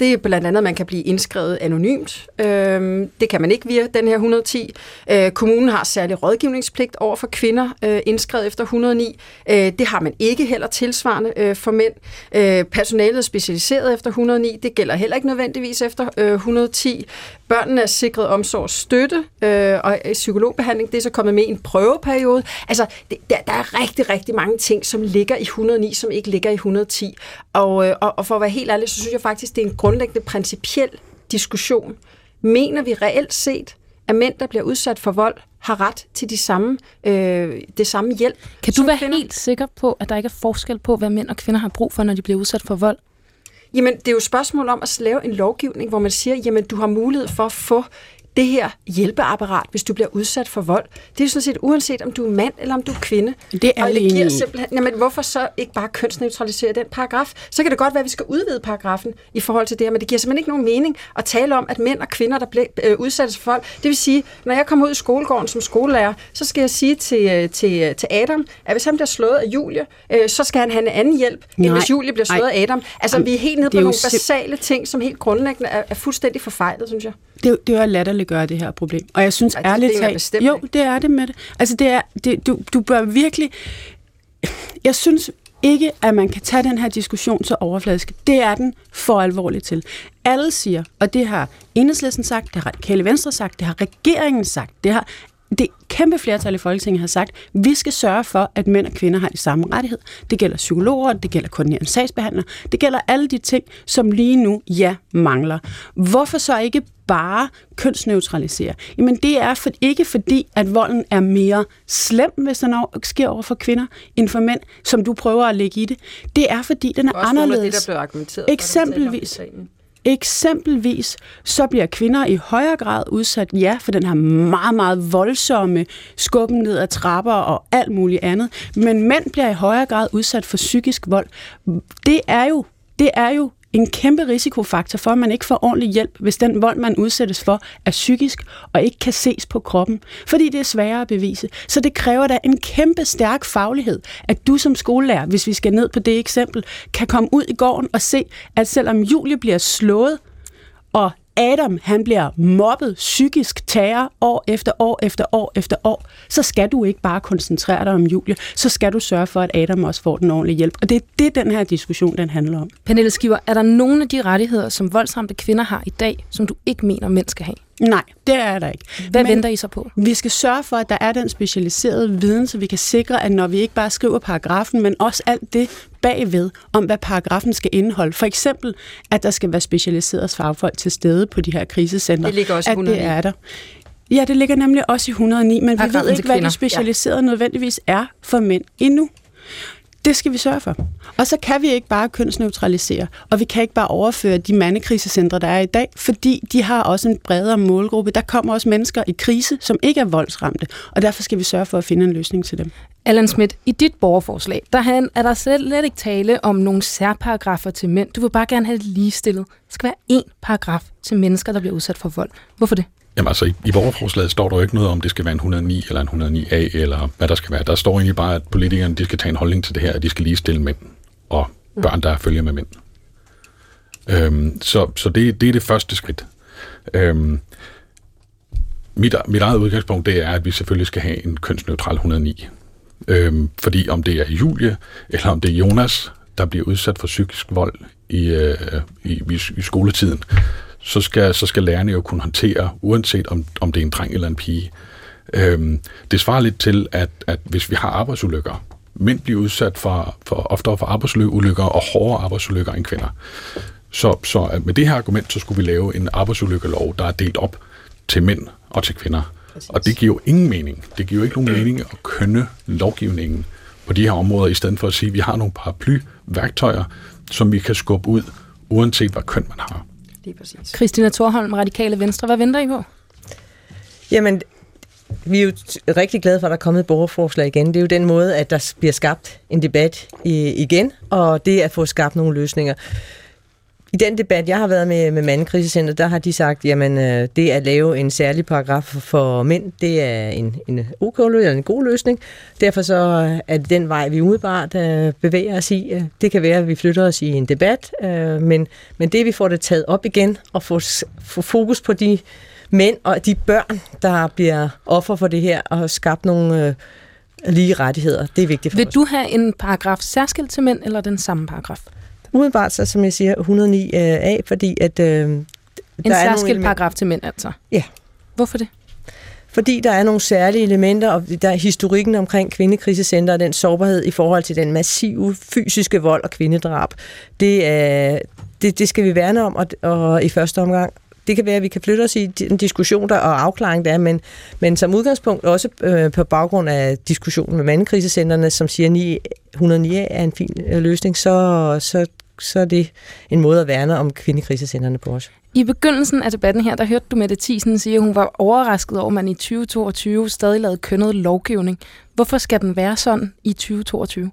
det er blandt andet, at man kan blive indskrevet anonymt. Øh, det kan man ikke via den her 110. Øh, kommunen har særlig rådgivningspligt over for kvinder, øh, indskrevet efter 109. Øh, det har man ikke heller tilsvarende øh, for mænd. Øh, personalet er specialiseret efter 109. Det gælder heller ikke nødvendigvis efter øh, 110. Børnene er sikret omsorg og støtte øh, og psykologbehandling. Det er så kommet med i en prøveperiode. Altså, det, der, der er rigtig, rigtig mange ting, som ligger i 109, som ikke ligger i 110. Og, øh, og, og for at være helt ærlig, så synes jeg faktisk, det er en grundlæggende principiel diskussion. Mener vi reelt set, at mænd, der bliver udsat for vold, har ret til de samme, øh, det samme hjælp.
Kan du være kvinder? helt sikker på, at der ikke er forskel på, hvad mænd og kvinder har brug for, når de bliver udsat for vold?
Jamen, det er jo et spørgsmål om at lave en lovgivning, hvor man siger, jamen, du har mulighed for at få det her hjælpeapparat, hvis du bliver udsat for vold. Det er sådan set uanset, om du er mand eller om du er kvinde.
Det er
og det giver simpelthen, jamen, hvorfor så ikke bare kønsneutralisere den paragraf? Så kan det godt være, at vi skal udvide paragrafen i forhold til det her, men det giver simpelthen ikke nogen mening at tale om, at mænd og kvinder, der bliver øh, udsat for vold, det vil sige, når jeg kommer ud i skolegården som skolelærer, så skal jeg sige til, øh, til, øh, til Adam, at hvis han bliver slået af Julie, øh, så skal han have en anden hjælp, Nej. end hvis Julie bliver slået Ej. af Adam. Altså, Ej. vi er helt nede på nogle basale ting, som helt grundlæggende er, er fuldstændig forfejlet, synes jeg
det, det er at latterliggøre det her problem. Og jeg synes Ej, ærligt talt... Jo, det er det med det. Altså, det er, det, du, du bør virkelig... Jeg synes ikke, at man kan tage den her diskussion så overfladisk. Det er den for alvorligt til. Alle siger, og det har Enhedslisten sagt, det har Radikale Venstre sagt, det har regeringen sagt, det har det kæmpe flertal i Folketinget har sagt, vi skal sørge for, at mænd og kvinder har de samme rettigheder. Det gælder psykologer, det gælder koordinerende sagsbehandlere, det gælder alle de ting, som lige nu, ja, mangler. Hvorfor så ikke bare kønsneutralisere? Jamen det er for, ikke fordi, at volden er mere slem, hvis den sker over for kvinder, end for mænd, som du prøver at lægge i det. Det er fordi, den er anderledes.
Det, der blev argumenteret
Eksempelvis. For, Eksempelvis så bliver kvinder i højere grad udsat, ja, for den her meget, meget voldsomme skubben ned ad trapper og alt muligt andet, men mænd bliver i højere grad udsat for psykisk vold. Det er jo, det er jo en kæmpe risikofaktor for, at man ikke får ordentlig hjælp, hvis den vold, man udsættes for, er psykisk og ikke kan ses på kroppen, fordi det er sværere at bevise. Så det kræver da en kæmpe stærk faglighed, at du som skolelærer, hvis vi skal ned på det eksempel, kan komme ud i gården og se, at selvom Julie bliver slået, og Adam han bliver mobbet psykisk terror år efter år efter år efter år, så skal du ikke bare koncentrere dig om Julie, så skal du sørge for, at Adam også får den ordentlige hjælp. Og det er det, den her diskussion den handler om.
Pernille Skiver, er der nogle af de rettigheder, som voldsramte kvinder har i dag, som du ikke mener, mænd skal have?
Nej, det er der ikke.
Hvad Men venter I så på?
Vi skal sørge for, at der er den specialiserede viden, så vi kan sikre, at når vi ikke bare skriver paragrafen, men også alt det bagved, om hvad paragrafen skal indeholde. For eksempel, at der skal være specialiseret fagfolk til stede på de her krisecenter.
Det ligger også i 109.
At det er der. Ja, det ligger nemlig også i 109, men vi ved ikke, hvad det specialiserede ja. nødvendigvis er for mænd endnu. Det skal vi sørge for. Og så kan vi ikke bare kønsneutralisere, og vi kan ikke bare overføre de mandekrisecentre, der er i dag, fordi de har også en bredere målgruppe. Der kommer også mennesker i krise, som ikke er voldsramte, og derfor skal vi sørge for at finde en løsning til dem.
Allan Schmidt, i dit borgerforslag, der er der slet ikke tale om nogle særparagrafer til mænd. Du vil bare gerne have det ligestillet. Der skal være én paragraf til mennesker, der bliver udsat for vold. Hvorfor det?
Jamen altså, i, i borgerforslaget står der jo ikke noget om, det skal være en 109 eller en 109A, eller hvad der skal være. Der står egentlig bare, at politikerne de skal tage en holdning til det her, at de skal ligestille mænd og børn, der følger med mænd. Øhm, så så det, det er det første skridt. Øhm, mit, mit eget udgangspunkt det er, at vi selvfølgelig skal have en kønsneutral 109. Øhm, fordi om det er Julie, eller om det er Jonas, der bliver udsat for psykisk vold i, øh, i, i, i skoletiden, så skal, så skal lærerne jo kunne håndtere, uanset om, om det er en dreng eller en pige. Øhm, det svarer lidt til, at, at hvis vi har arbejdsulykker, mænd bliver udsat for, for oftere for arbejdsulykker og hårdere arbejdsulykker end kvinder. Så, så med det her argument, så skulle vi lave en arbejdsulykkelov, der er delt op til mænd og til kvinder. Præcis. Og det giver jo ingen mening. Det giver jo ikke nogen mening at kønne lovgivningen på de her områder, i stedet for at sige, at vi har nogle paraplyværktøjer, som vi kan skubbe ud, uanset hvad køn man har.
Det er præcis. Christina Thorholm, Radikale Venstre, hvad venter I på?
Jamen, vi er jo rigtig glade for, at der er kommet et borgerforslag igen. Det er jo den måde, at der bliver skabt en debat igen, og det at få skabt nogle løsninger. I den debat, jeg har været med, med Mandekrisecenter, der har de sagt, jamen øh, det at lave en særlig paragraf for mænd, det er en, en, OK, eller en god løsning. Derfor så er det den vej, vi umiddelbart øh, bevæger os i. Det kan være, at vi flytter os i en debat, øh, men, men det vi får det taget op igen og få, få fokus på de mænd og de børn, der bliver offer for det her og skabt nogle øh, lige rettigheder, det er vigtigt for
Vil
os.
du have en paragraf særskilt til mænd, eller den samme paragraf?
Umiddelbart så, som jeg siger, 109A, fordi at... Øh,
en
der er
særskilt
nogle
paragraf til mænd, altså?
Ja.
Hvorfor det?
Fordi der er nogle særlige elementer, og der er historikken omkring kvindekrisecenter og den sårbarhed i forhold til den massive fysiske vold og kvindedrab. Det, er, det, det skal vi værne om, og, og i første omgang det kan være, at vi kan flytte os i en diskussion der, og afklaring der, men, men som udgangspunkt også øh, på baggrund af diskussionen med mandekrisecentrene, som siger, at 109 er en fin øh, løsning, så, så, så er det en måde at værne om kvindekrisecentrene på os.
I begyndelsen af debatten her, der hørte du Mette Thiesen sige, at hun var overrasket over, at man i 2022 stadig lavede kønnet lovgivning. Hvorfor skal den være sådan i 2022?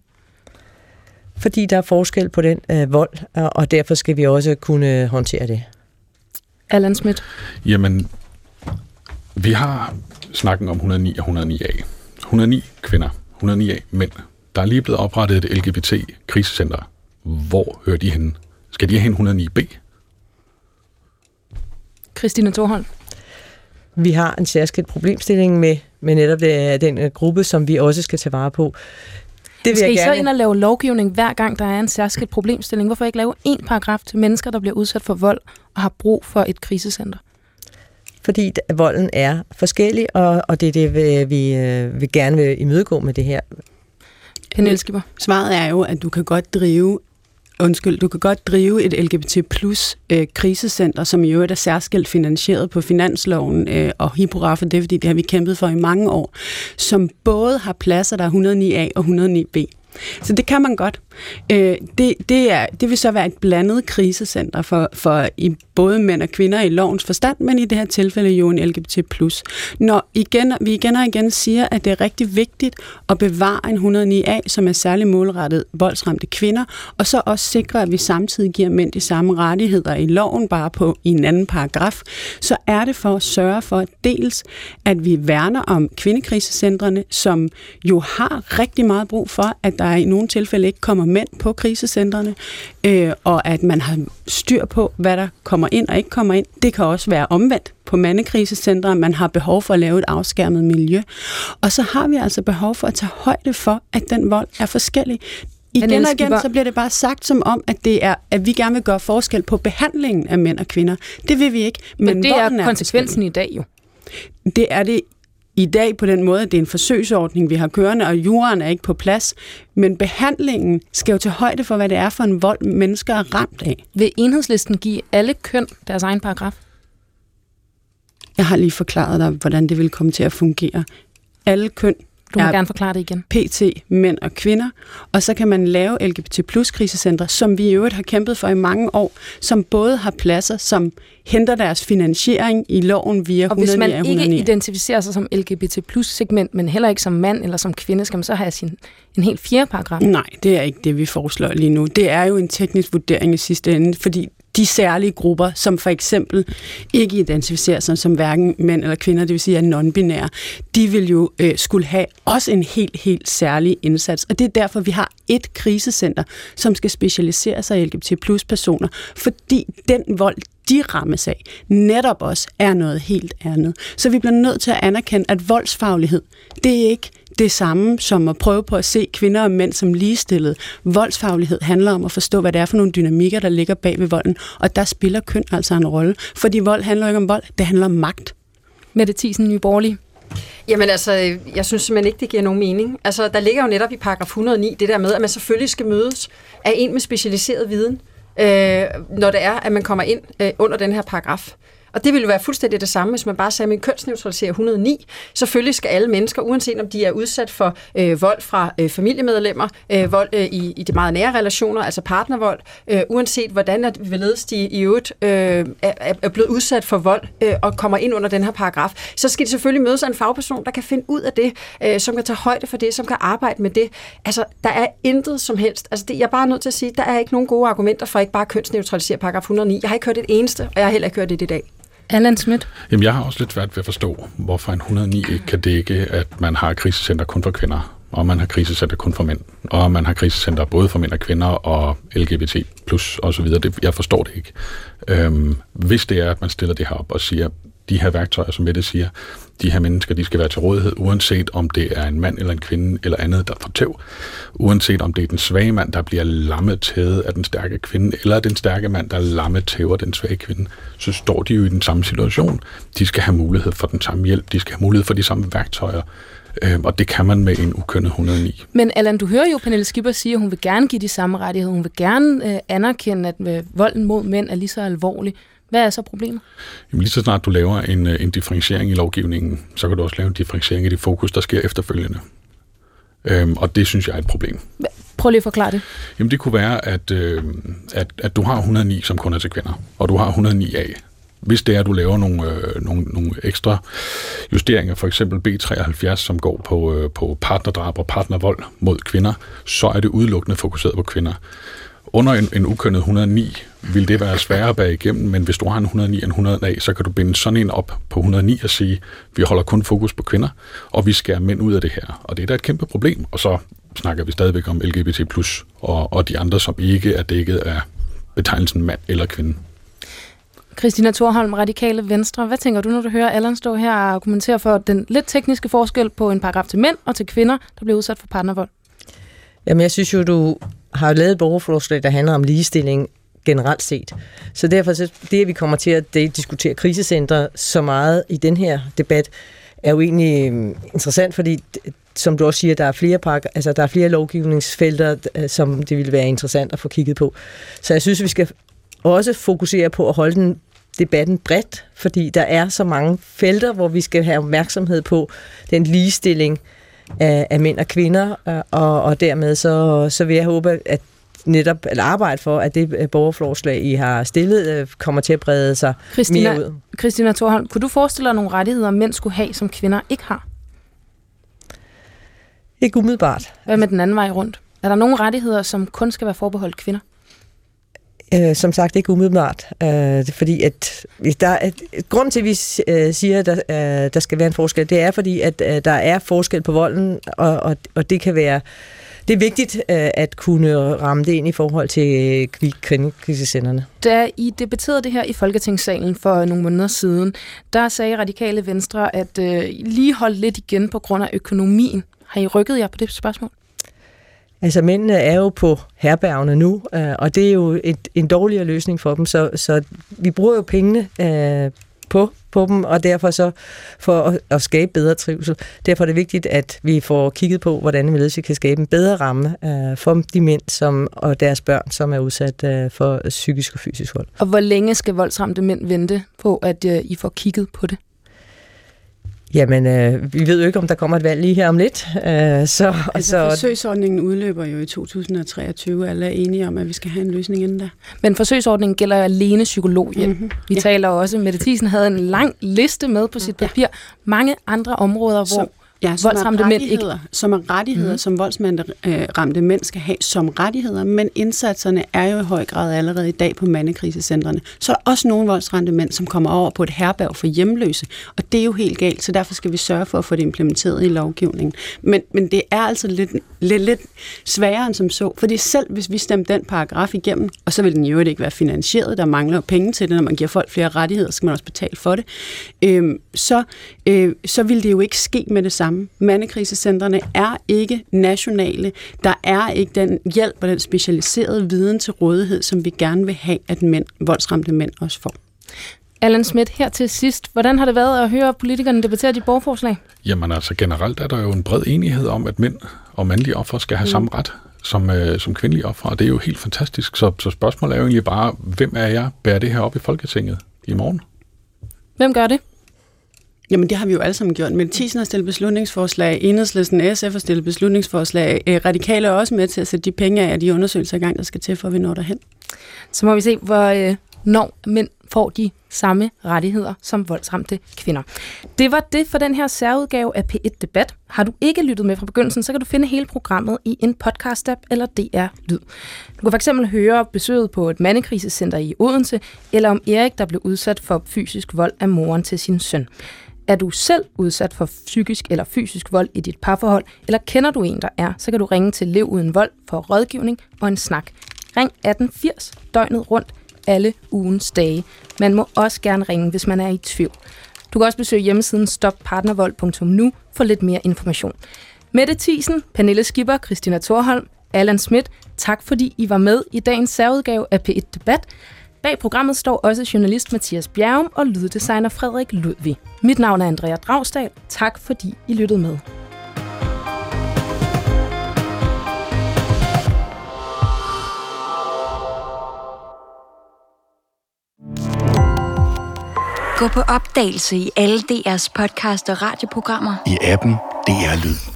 Fordi der er forskel på den øh, vold, og derfor skal vi også kunne håndtere det.
Allan Schmidt?
Jamen, vi har snakken om 109 og 109A. 109 kvinder, 109A mænd. Der er lige blevet oprettet et LGBT-krisecenter. Hvor hører de hen? Skal de have en 109B?
Christine Thorholm?
Vi har en særskilt problemstilling med, med netop det, den øh, gruppe, som vi også skal tage vare på.
Det vil Skal I gerne... så ind og lave lovgivning hver gang, der er en særskilt problemstilling? Hvorfor ikke lave en paragraf til mennesker, der bliver udsat for vold og har brug for et krisecenter?
Fordi volden er forskellig, og, og det er det, vi, vi øh, vil gerne vil imødegå med det her.
Pernille Skipper.
Svaret er jo, at du kan godt drive Undskyld, du kan godt drive et LGBT plus øh, krisecenter, som i øvrigt er særskilt finansieret på finansloven, øh, og Hipporaf det, fordi det har vi kæmpet for i mange år, som både har pladser, der er 109A og 109B. Så det kan man godt. Øh, det, det, er, det vil så være et blandet krisecenter for, for i både mænd og kvinder i lovens forstand, men i det her tilfælde jo en LGBT+. Når igen, vi igen og igen siger, at det er rigtig vigtigt at bevare en 109A, som er særlig målrettet voldsramte kvinder, og så også sikre, at vi samtidig giver mænd de samme rettigheder i loven, bare på i en anden paragraf, så er det for at sørge for dels, at vi værner om kvindekrisecentrene, som jo har rigtig meget brug for, at der i nogle tilfælde ikke kommer mænd på krisecentrene, øh, og at man har styr på, hvad der kommer ind og ikke kommer ind. Det kan også være omvendt på mandekrisecentre, man har behov for at lave et afskærmet miljø. Og så har vi altså behov for at tage højde for, at den vold er forskellig. Igen og igen, så bliver det bare sagt som om, at det er, at vi gerne vil gøre forskel på behandlingen af mænd og kvinder. Det vil vi ikke.
Men, men det er konsekvensen er i dag jo.
Det er det i dag på den måde, at det er en forsøgsordning, vi har kørende, og jorden er ikke på plads. Men behandlingen skal jo til højde for, hvad det er for en vold, mennesker er ramt af.
Vil enhedslisten give alle køn deres egen paragraf?
Jeg har lige forklaret dig, hvordan det vil komme til at fungere. Alle køn
du må gerne forklare det igen.
PT, mænd og kvinder. Og så kan man lave LGBT plus krisecentre, som vi i øvrigt har kæmpet for i mange år, som både har pladser, som henter deres finansiering i loven via 109
Og hvis man ikke identificerer sig som LGBT plus segment, men heller ikke som mand eller som kvinde, skal man så have sin, en helt fjerde paragraf?
Nej, det er ikke det, vi foreslår lige nu. Det er jo en teknisk vurdering i sidste ende, fordi de særlige grupper, som for eksempel ikke identificerer sig som hverken mænd eller kvinder, det vil sige er non-binære, de vil jo øh, skulle have også en helt, helt særlig indsats. Og det er derfor, vi har et krisecenter, som skal specialisere sig i LGBT plus personer, fordi den vold, de rammes af, netop også er noget helt andet. Så vi bliver nødt til at anerkende, at voldsfaglighed, det er ikke det samme som at prøve på at se kvinder og mænd som ligestillede. Voldsfaglighed handler om at forstå, hvad det er for nogle dynamikker, der ligger bag ved volden, og der spiller køn altså en rolle. Fordi vold handler ikke om vold, det handler om magt.
Mette Thiesen, Nye Borgerlige.
Jamen altså, jeg synes simpelthen ikke, det giver nogen mening. Altså, der ligger jo netop i paragraf 109 det der med, at man selvfølgelig skal mødes af en med specialiseret viden, øh, når det er, at man kommer ind øh, under den her paragraf. Og det ville være fuldstændig det samme, hvis man bare sagde, at man kønsneutraliserer 109. Selvfølgelig skal alle mennesker, uanset om de er udsat for øh, vold fra øh, familiemedlemmer, øh, vold øh, i, i de meget nære relationer, altså partnervold, øh, uanset hvordan at hvorledes de i øvrigt øh, er, er blevet udsat for vold øh, og kommer ind under den her paragraf, så skal de selvfølgelig mødes af en fagperson, der kan finde ud af det, øh, som kan tage højde for det, som kan arbejde med det. Altså, der er intet som helst. Altså, det, jeg er bare nødt til at sige, der er ikke nogen gode argumenter for ikke bare kønsneutralisere paragraf 109. Jeg har ikke hørt et eneste, og jeg har heller ikke hørt det i dag.
Allan Schmidt?
Jamen, jeg har også lidt svært ved at forstå, hvorfor en 109 ikke kan dække, at man har krisecenter kun for kvinder, og man har krisecenter kun for mænd, og man har krisecenter både for mænd og kvinder, og LGBT plus og så videre. Det, jeg forstår det ikke. Øhm, hvis det er, at man stiller det her op og siger, de her værktøjer, som Mette siger, de her mennesker, de skal være til rådighed, uanset om det er en mand eller en kvinde eller andet, der får tæv. Uanset om det er den svage mand, der bliver lammet tævet af den stærke kvinde, eller den stærke mand, der lammet tæver den svage kvinde, så står de jo i den samme situation. De skal have mulighed for den samme hjælp, de skal have mulighed for de samme værktøjer, øh, og det kan man med en ukønnet 109.
Men Allan, du hører jo Pernille Skipper sige, at hun vil gerne give de samme rettigheder. Hun vil gerne øh, anerkende, at øh, volden mod mænd er lige så alvorlig. Hvad er så problemet?
Jamen lige så snart du laver en, øh, en differentiering i lovgivningen, så kan du også lave en differentiering i det fokus, der sker efterfølgende. Øhm, og det synes jeg er et problem.
Prøv lige at forklare det.
Jamen det kunne være, at, øh, at, at du har 109, som kun er til kvinder, og du har 109A. Hvis det er, at du laver nogle, øh, nogle, nogle ekstra justeringer, for eksempel B73, som går på, øh, på partnerdrab og partnervold mod kvinder, så er det udelukkende fokuseret på kvinder under en, en ukønnet 109 vil det være sværere at bære igennem, men hvis du har en 109 og en 100 af, så kan du binde sådan en op på 109 og sige, vi holder kun fokus på kvinder, og vi skærer mænd ud af det her. Og det er da et kæmpe problem. Og så snakker vi stadigvæk om LGBT+, og, og de andre, som ikke er dækket af betegnelsen mand eller kvinde.
Christina Thorholm, Radikale Venstre. Hvad tænker du, når du hører Allan stå her og kommentere for den lidt tekniske forskel på en paragraf til mænd og til kvinder, der bliver udsat for partnervold?
Jamen, jeg synes jo, du har lavet et borgerforslag, der handler om ligestilling generelt set. Så derfor så det, at vi kommer til at diskutere krisecenter så meget i den her debat, er jo egentlig øhm, interessant, fordi som du også siger, der er flere, pakker, altså, der er flere lovgivningsfelter, øh, som det ville være interessant at få kigget på. Så jeg synes, vi skal også fokusere på at holde den debatten bredt, fordi der er så mange felter, hvor vi skal have opmærksomhed på den ligestilling, af, af mænd og kvinder, øh, og, og dermed så, så vil jeg håbe, at netop at arbejde for, at det øh, borgerforslag, I har stillet, øh, kommer til at brede sig Christina, mere ud.
Christina Thorholm, kunne du forestille dig nogle rettigheder, mænd skulle have, som kvinder ikke har?
Ikke umiddelbart.
Hvad med den anden vej rundt? Er der nogle rettigheder, som kun skal være forbeholdt kvinder?
Øh, som sagt ikke umiddelbart, øh, fordi at der er, et, grund til, at vi øh, siger, at der, øh, der skal være en forskel, det er fordi, at øh, der er forskel på volden, og, og, og det kan være det er vigtigt øh, at kunne ramme det ind i forhold til øh, kvindekrisecenterne.
Da I debatterede det her i Folketingssalen for nogle måneder siden, der sagde Radikale Venstre, at øh, lige holdt lidt igen på grund af økonomien. Har I rykket jer på det spørgsmål?
Altså mændene er jo på herbergene nu, øh, og det er jo et, en dårligere løsning for dem, så, så vi bruger jo pengene øh, på, på dem, og derfor så for at, at skabe bedre trivsel. Derfor er det vigtigt, at vi får kigget på, hvordan vi kan skabe en bedre ramme øh, for de mænd som, og deres børn, som er udsat øh, for psykisk og fysisk vold.
Og hvor længe skal voldsramte mænd vente på, at øh, I får kigget på det?
Jamen, øh, vi ved jo ikke, om der kommer et valg lige her om lidt. Øh, så,
altså, så... forsøgsordningen udløber jo i 2023. Alle er enige om, at vi skal have en løsning inden da.
Men forsøgsordningen gælder alene psykologhjælp. Mm-hmm. Vi ja. taler også, Mette Thiesen havde en lang liste med på sit papir. Mange andre områder, hvor...
Som Ja, som
voldsramte
er
mænd ikke...
rettigheder, som er rettigheder, mm. som voldsramte mænd skal have som rettigheder, men indsatserne er jo i høj grad allerede i dag på mandekrisecentrene. Så er der også nogle voldsramte mænd, som kommer over på et herberg for hjemløse, og det er jo helt galt, så derfor skal vi sørge for at få det implementeret i lovgivningen. Men, men det er altså lidt, lidt, lidt sværere end som så, fordi selv hvis vi stemte den paragraf igennem, og så vil den jo ikke være finansieret, der mangler penge til det, når man giver folk flere rettigheder, så skal man også betale for det, øh, så, øh, så vil det jo ikke ske med det samme. Mandekrisecentrene er ikke nationale. Der er ikke den hjælp og den specialiserede viden til rådighed, som vi gerne vil have, at mænd, voldsramte mænd også får.
Allan Schmidt, her til sidst. Hvordan har det været at høre politikerne debattere de borgerforslag?
Jamen altså generelt er der jo en bred enighed om, at mænd og mandlige offer skal have mm. samme ret som, øh, som kvindelige offer, og det er jo helt fantastisk. Så, så spørgsmålet er jo egentlig bare, hvem er jeg bærer det her op i Folketinget i morgen?
Hvem gør det?
Jamen, det har vi jo alle sammen gjort. Men Thyssen har stillet beslutningsforslag, Enhedslisten SF har stillet beslutningsforslag, øh, Radikale er også med til at sætte de penge af, de undersøgelser i gang, der skal til, for at vi når derhen.
Så må vi se, hvor øh, når mænd får de samme rettigheder som voldsramte kvinder. Det var det for den her særudgave af P1 Debat. Har du ikke lyttet med fra begyndelsen, så kan du finde hele programmet i en podcast-app eller DR Lyd. Du kan fx høre besøget på et mandekrisecenter i Odense, eller om Erik, der blev udsat for fysisk vold af moren til sin søn. Er du selv udsat for psykisk eller fysisk vold i dit parforhold, eller kender du en, der er, så kan du ringe til Lev Uden Vold for rådgivning og en snak. Ring 1880 døgnet rundt alle ugens dage. Man må også gerne ringe, hvis man er i tvivl. Du kan også besøge hjemmesiden stoppartnervold.nu for lidt mere information. Mette Thiesen, Pernille Skipper, Christina Thorholm, Allan Schmidt, tak fordi I var med i dagens særudgave af P1 Debat. Bag programmet står også journalist Mathias Bjergum og lyddesigner Frederik Ludvig. Mit navn er Andrea Dragsdal. Tak fordi I lyttede med.
Gå på opdagelse i alle DR's podcast og radioprogrammer.
I appen DR Lyd.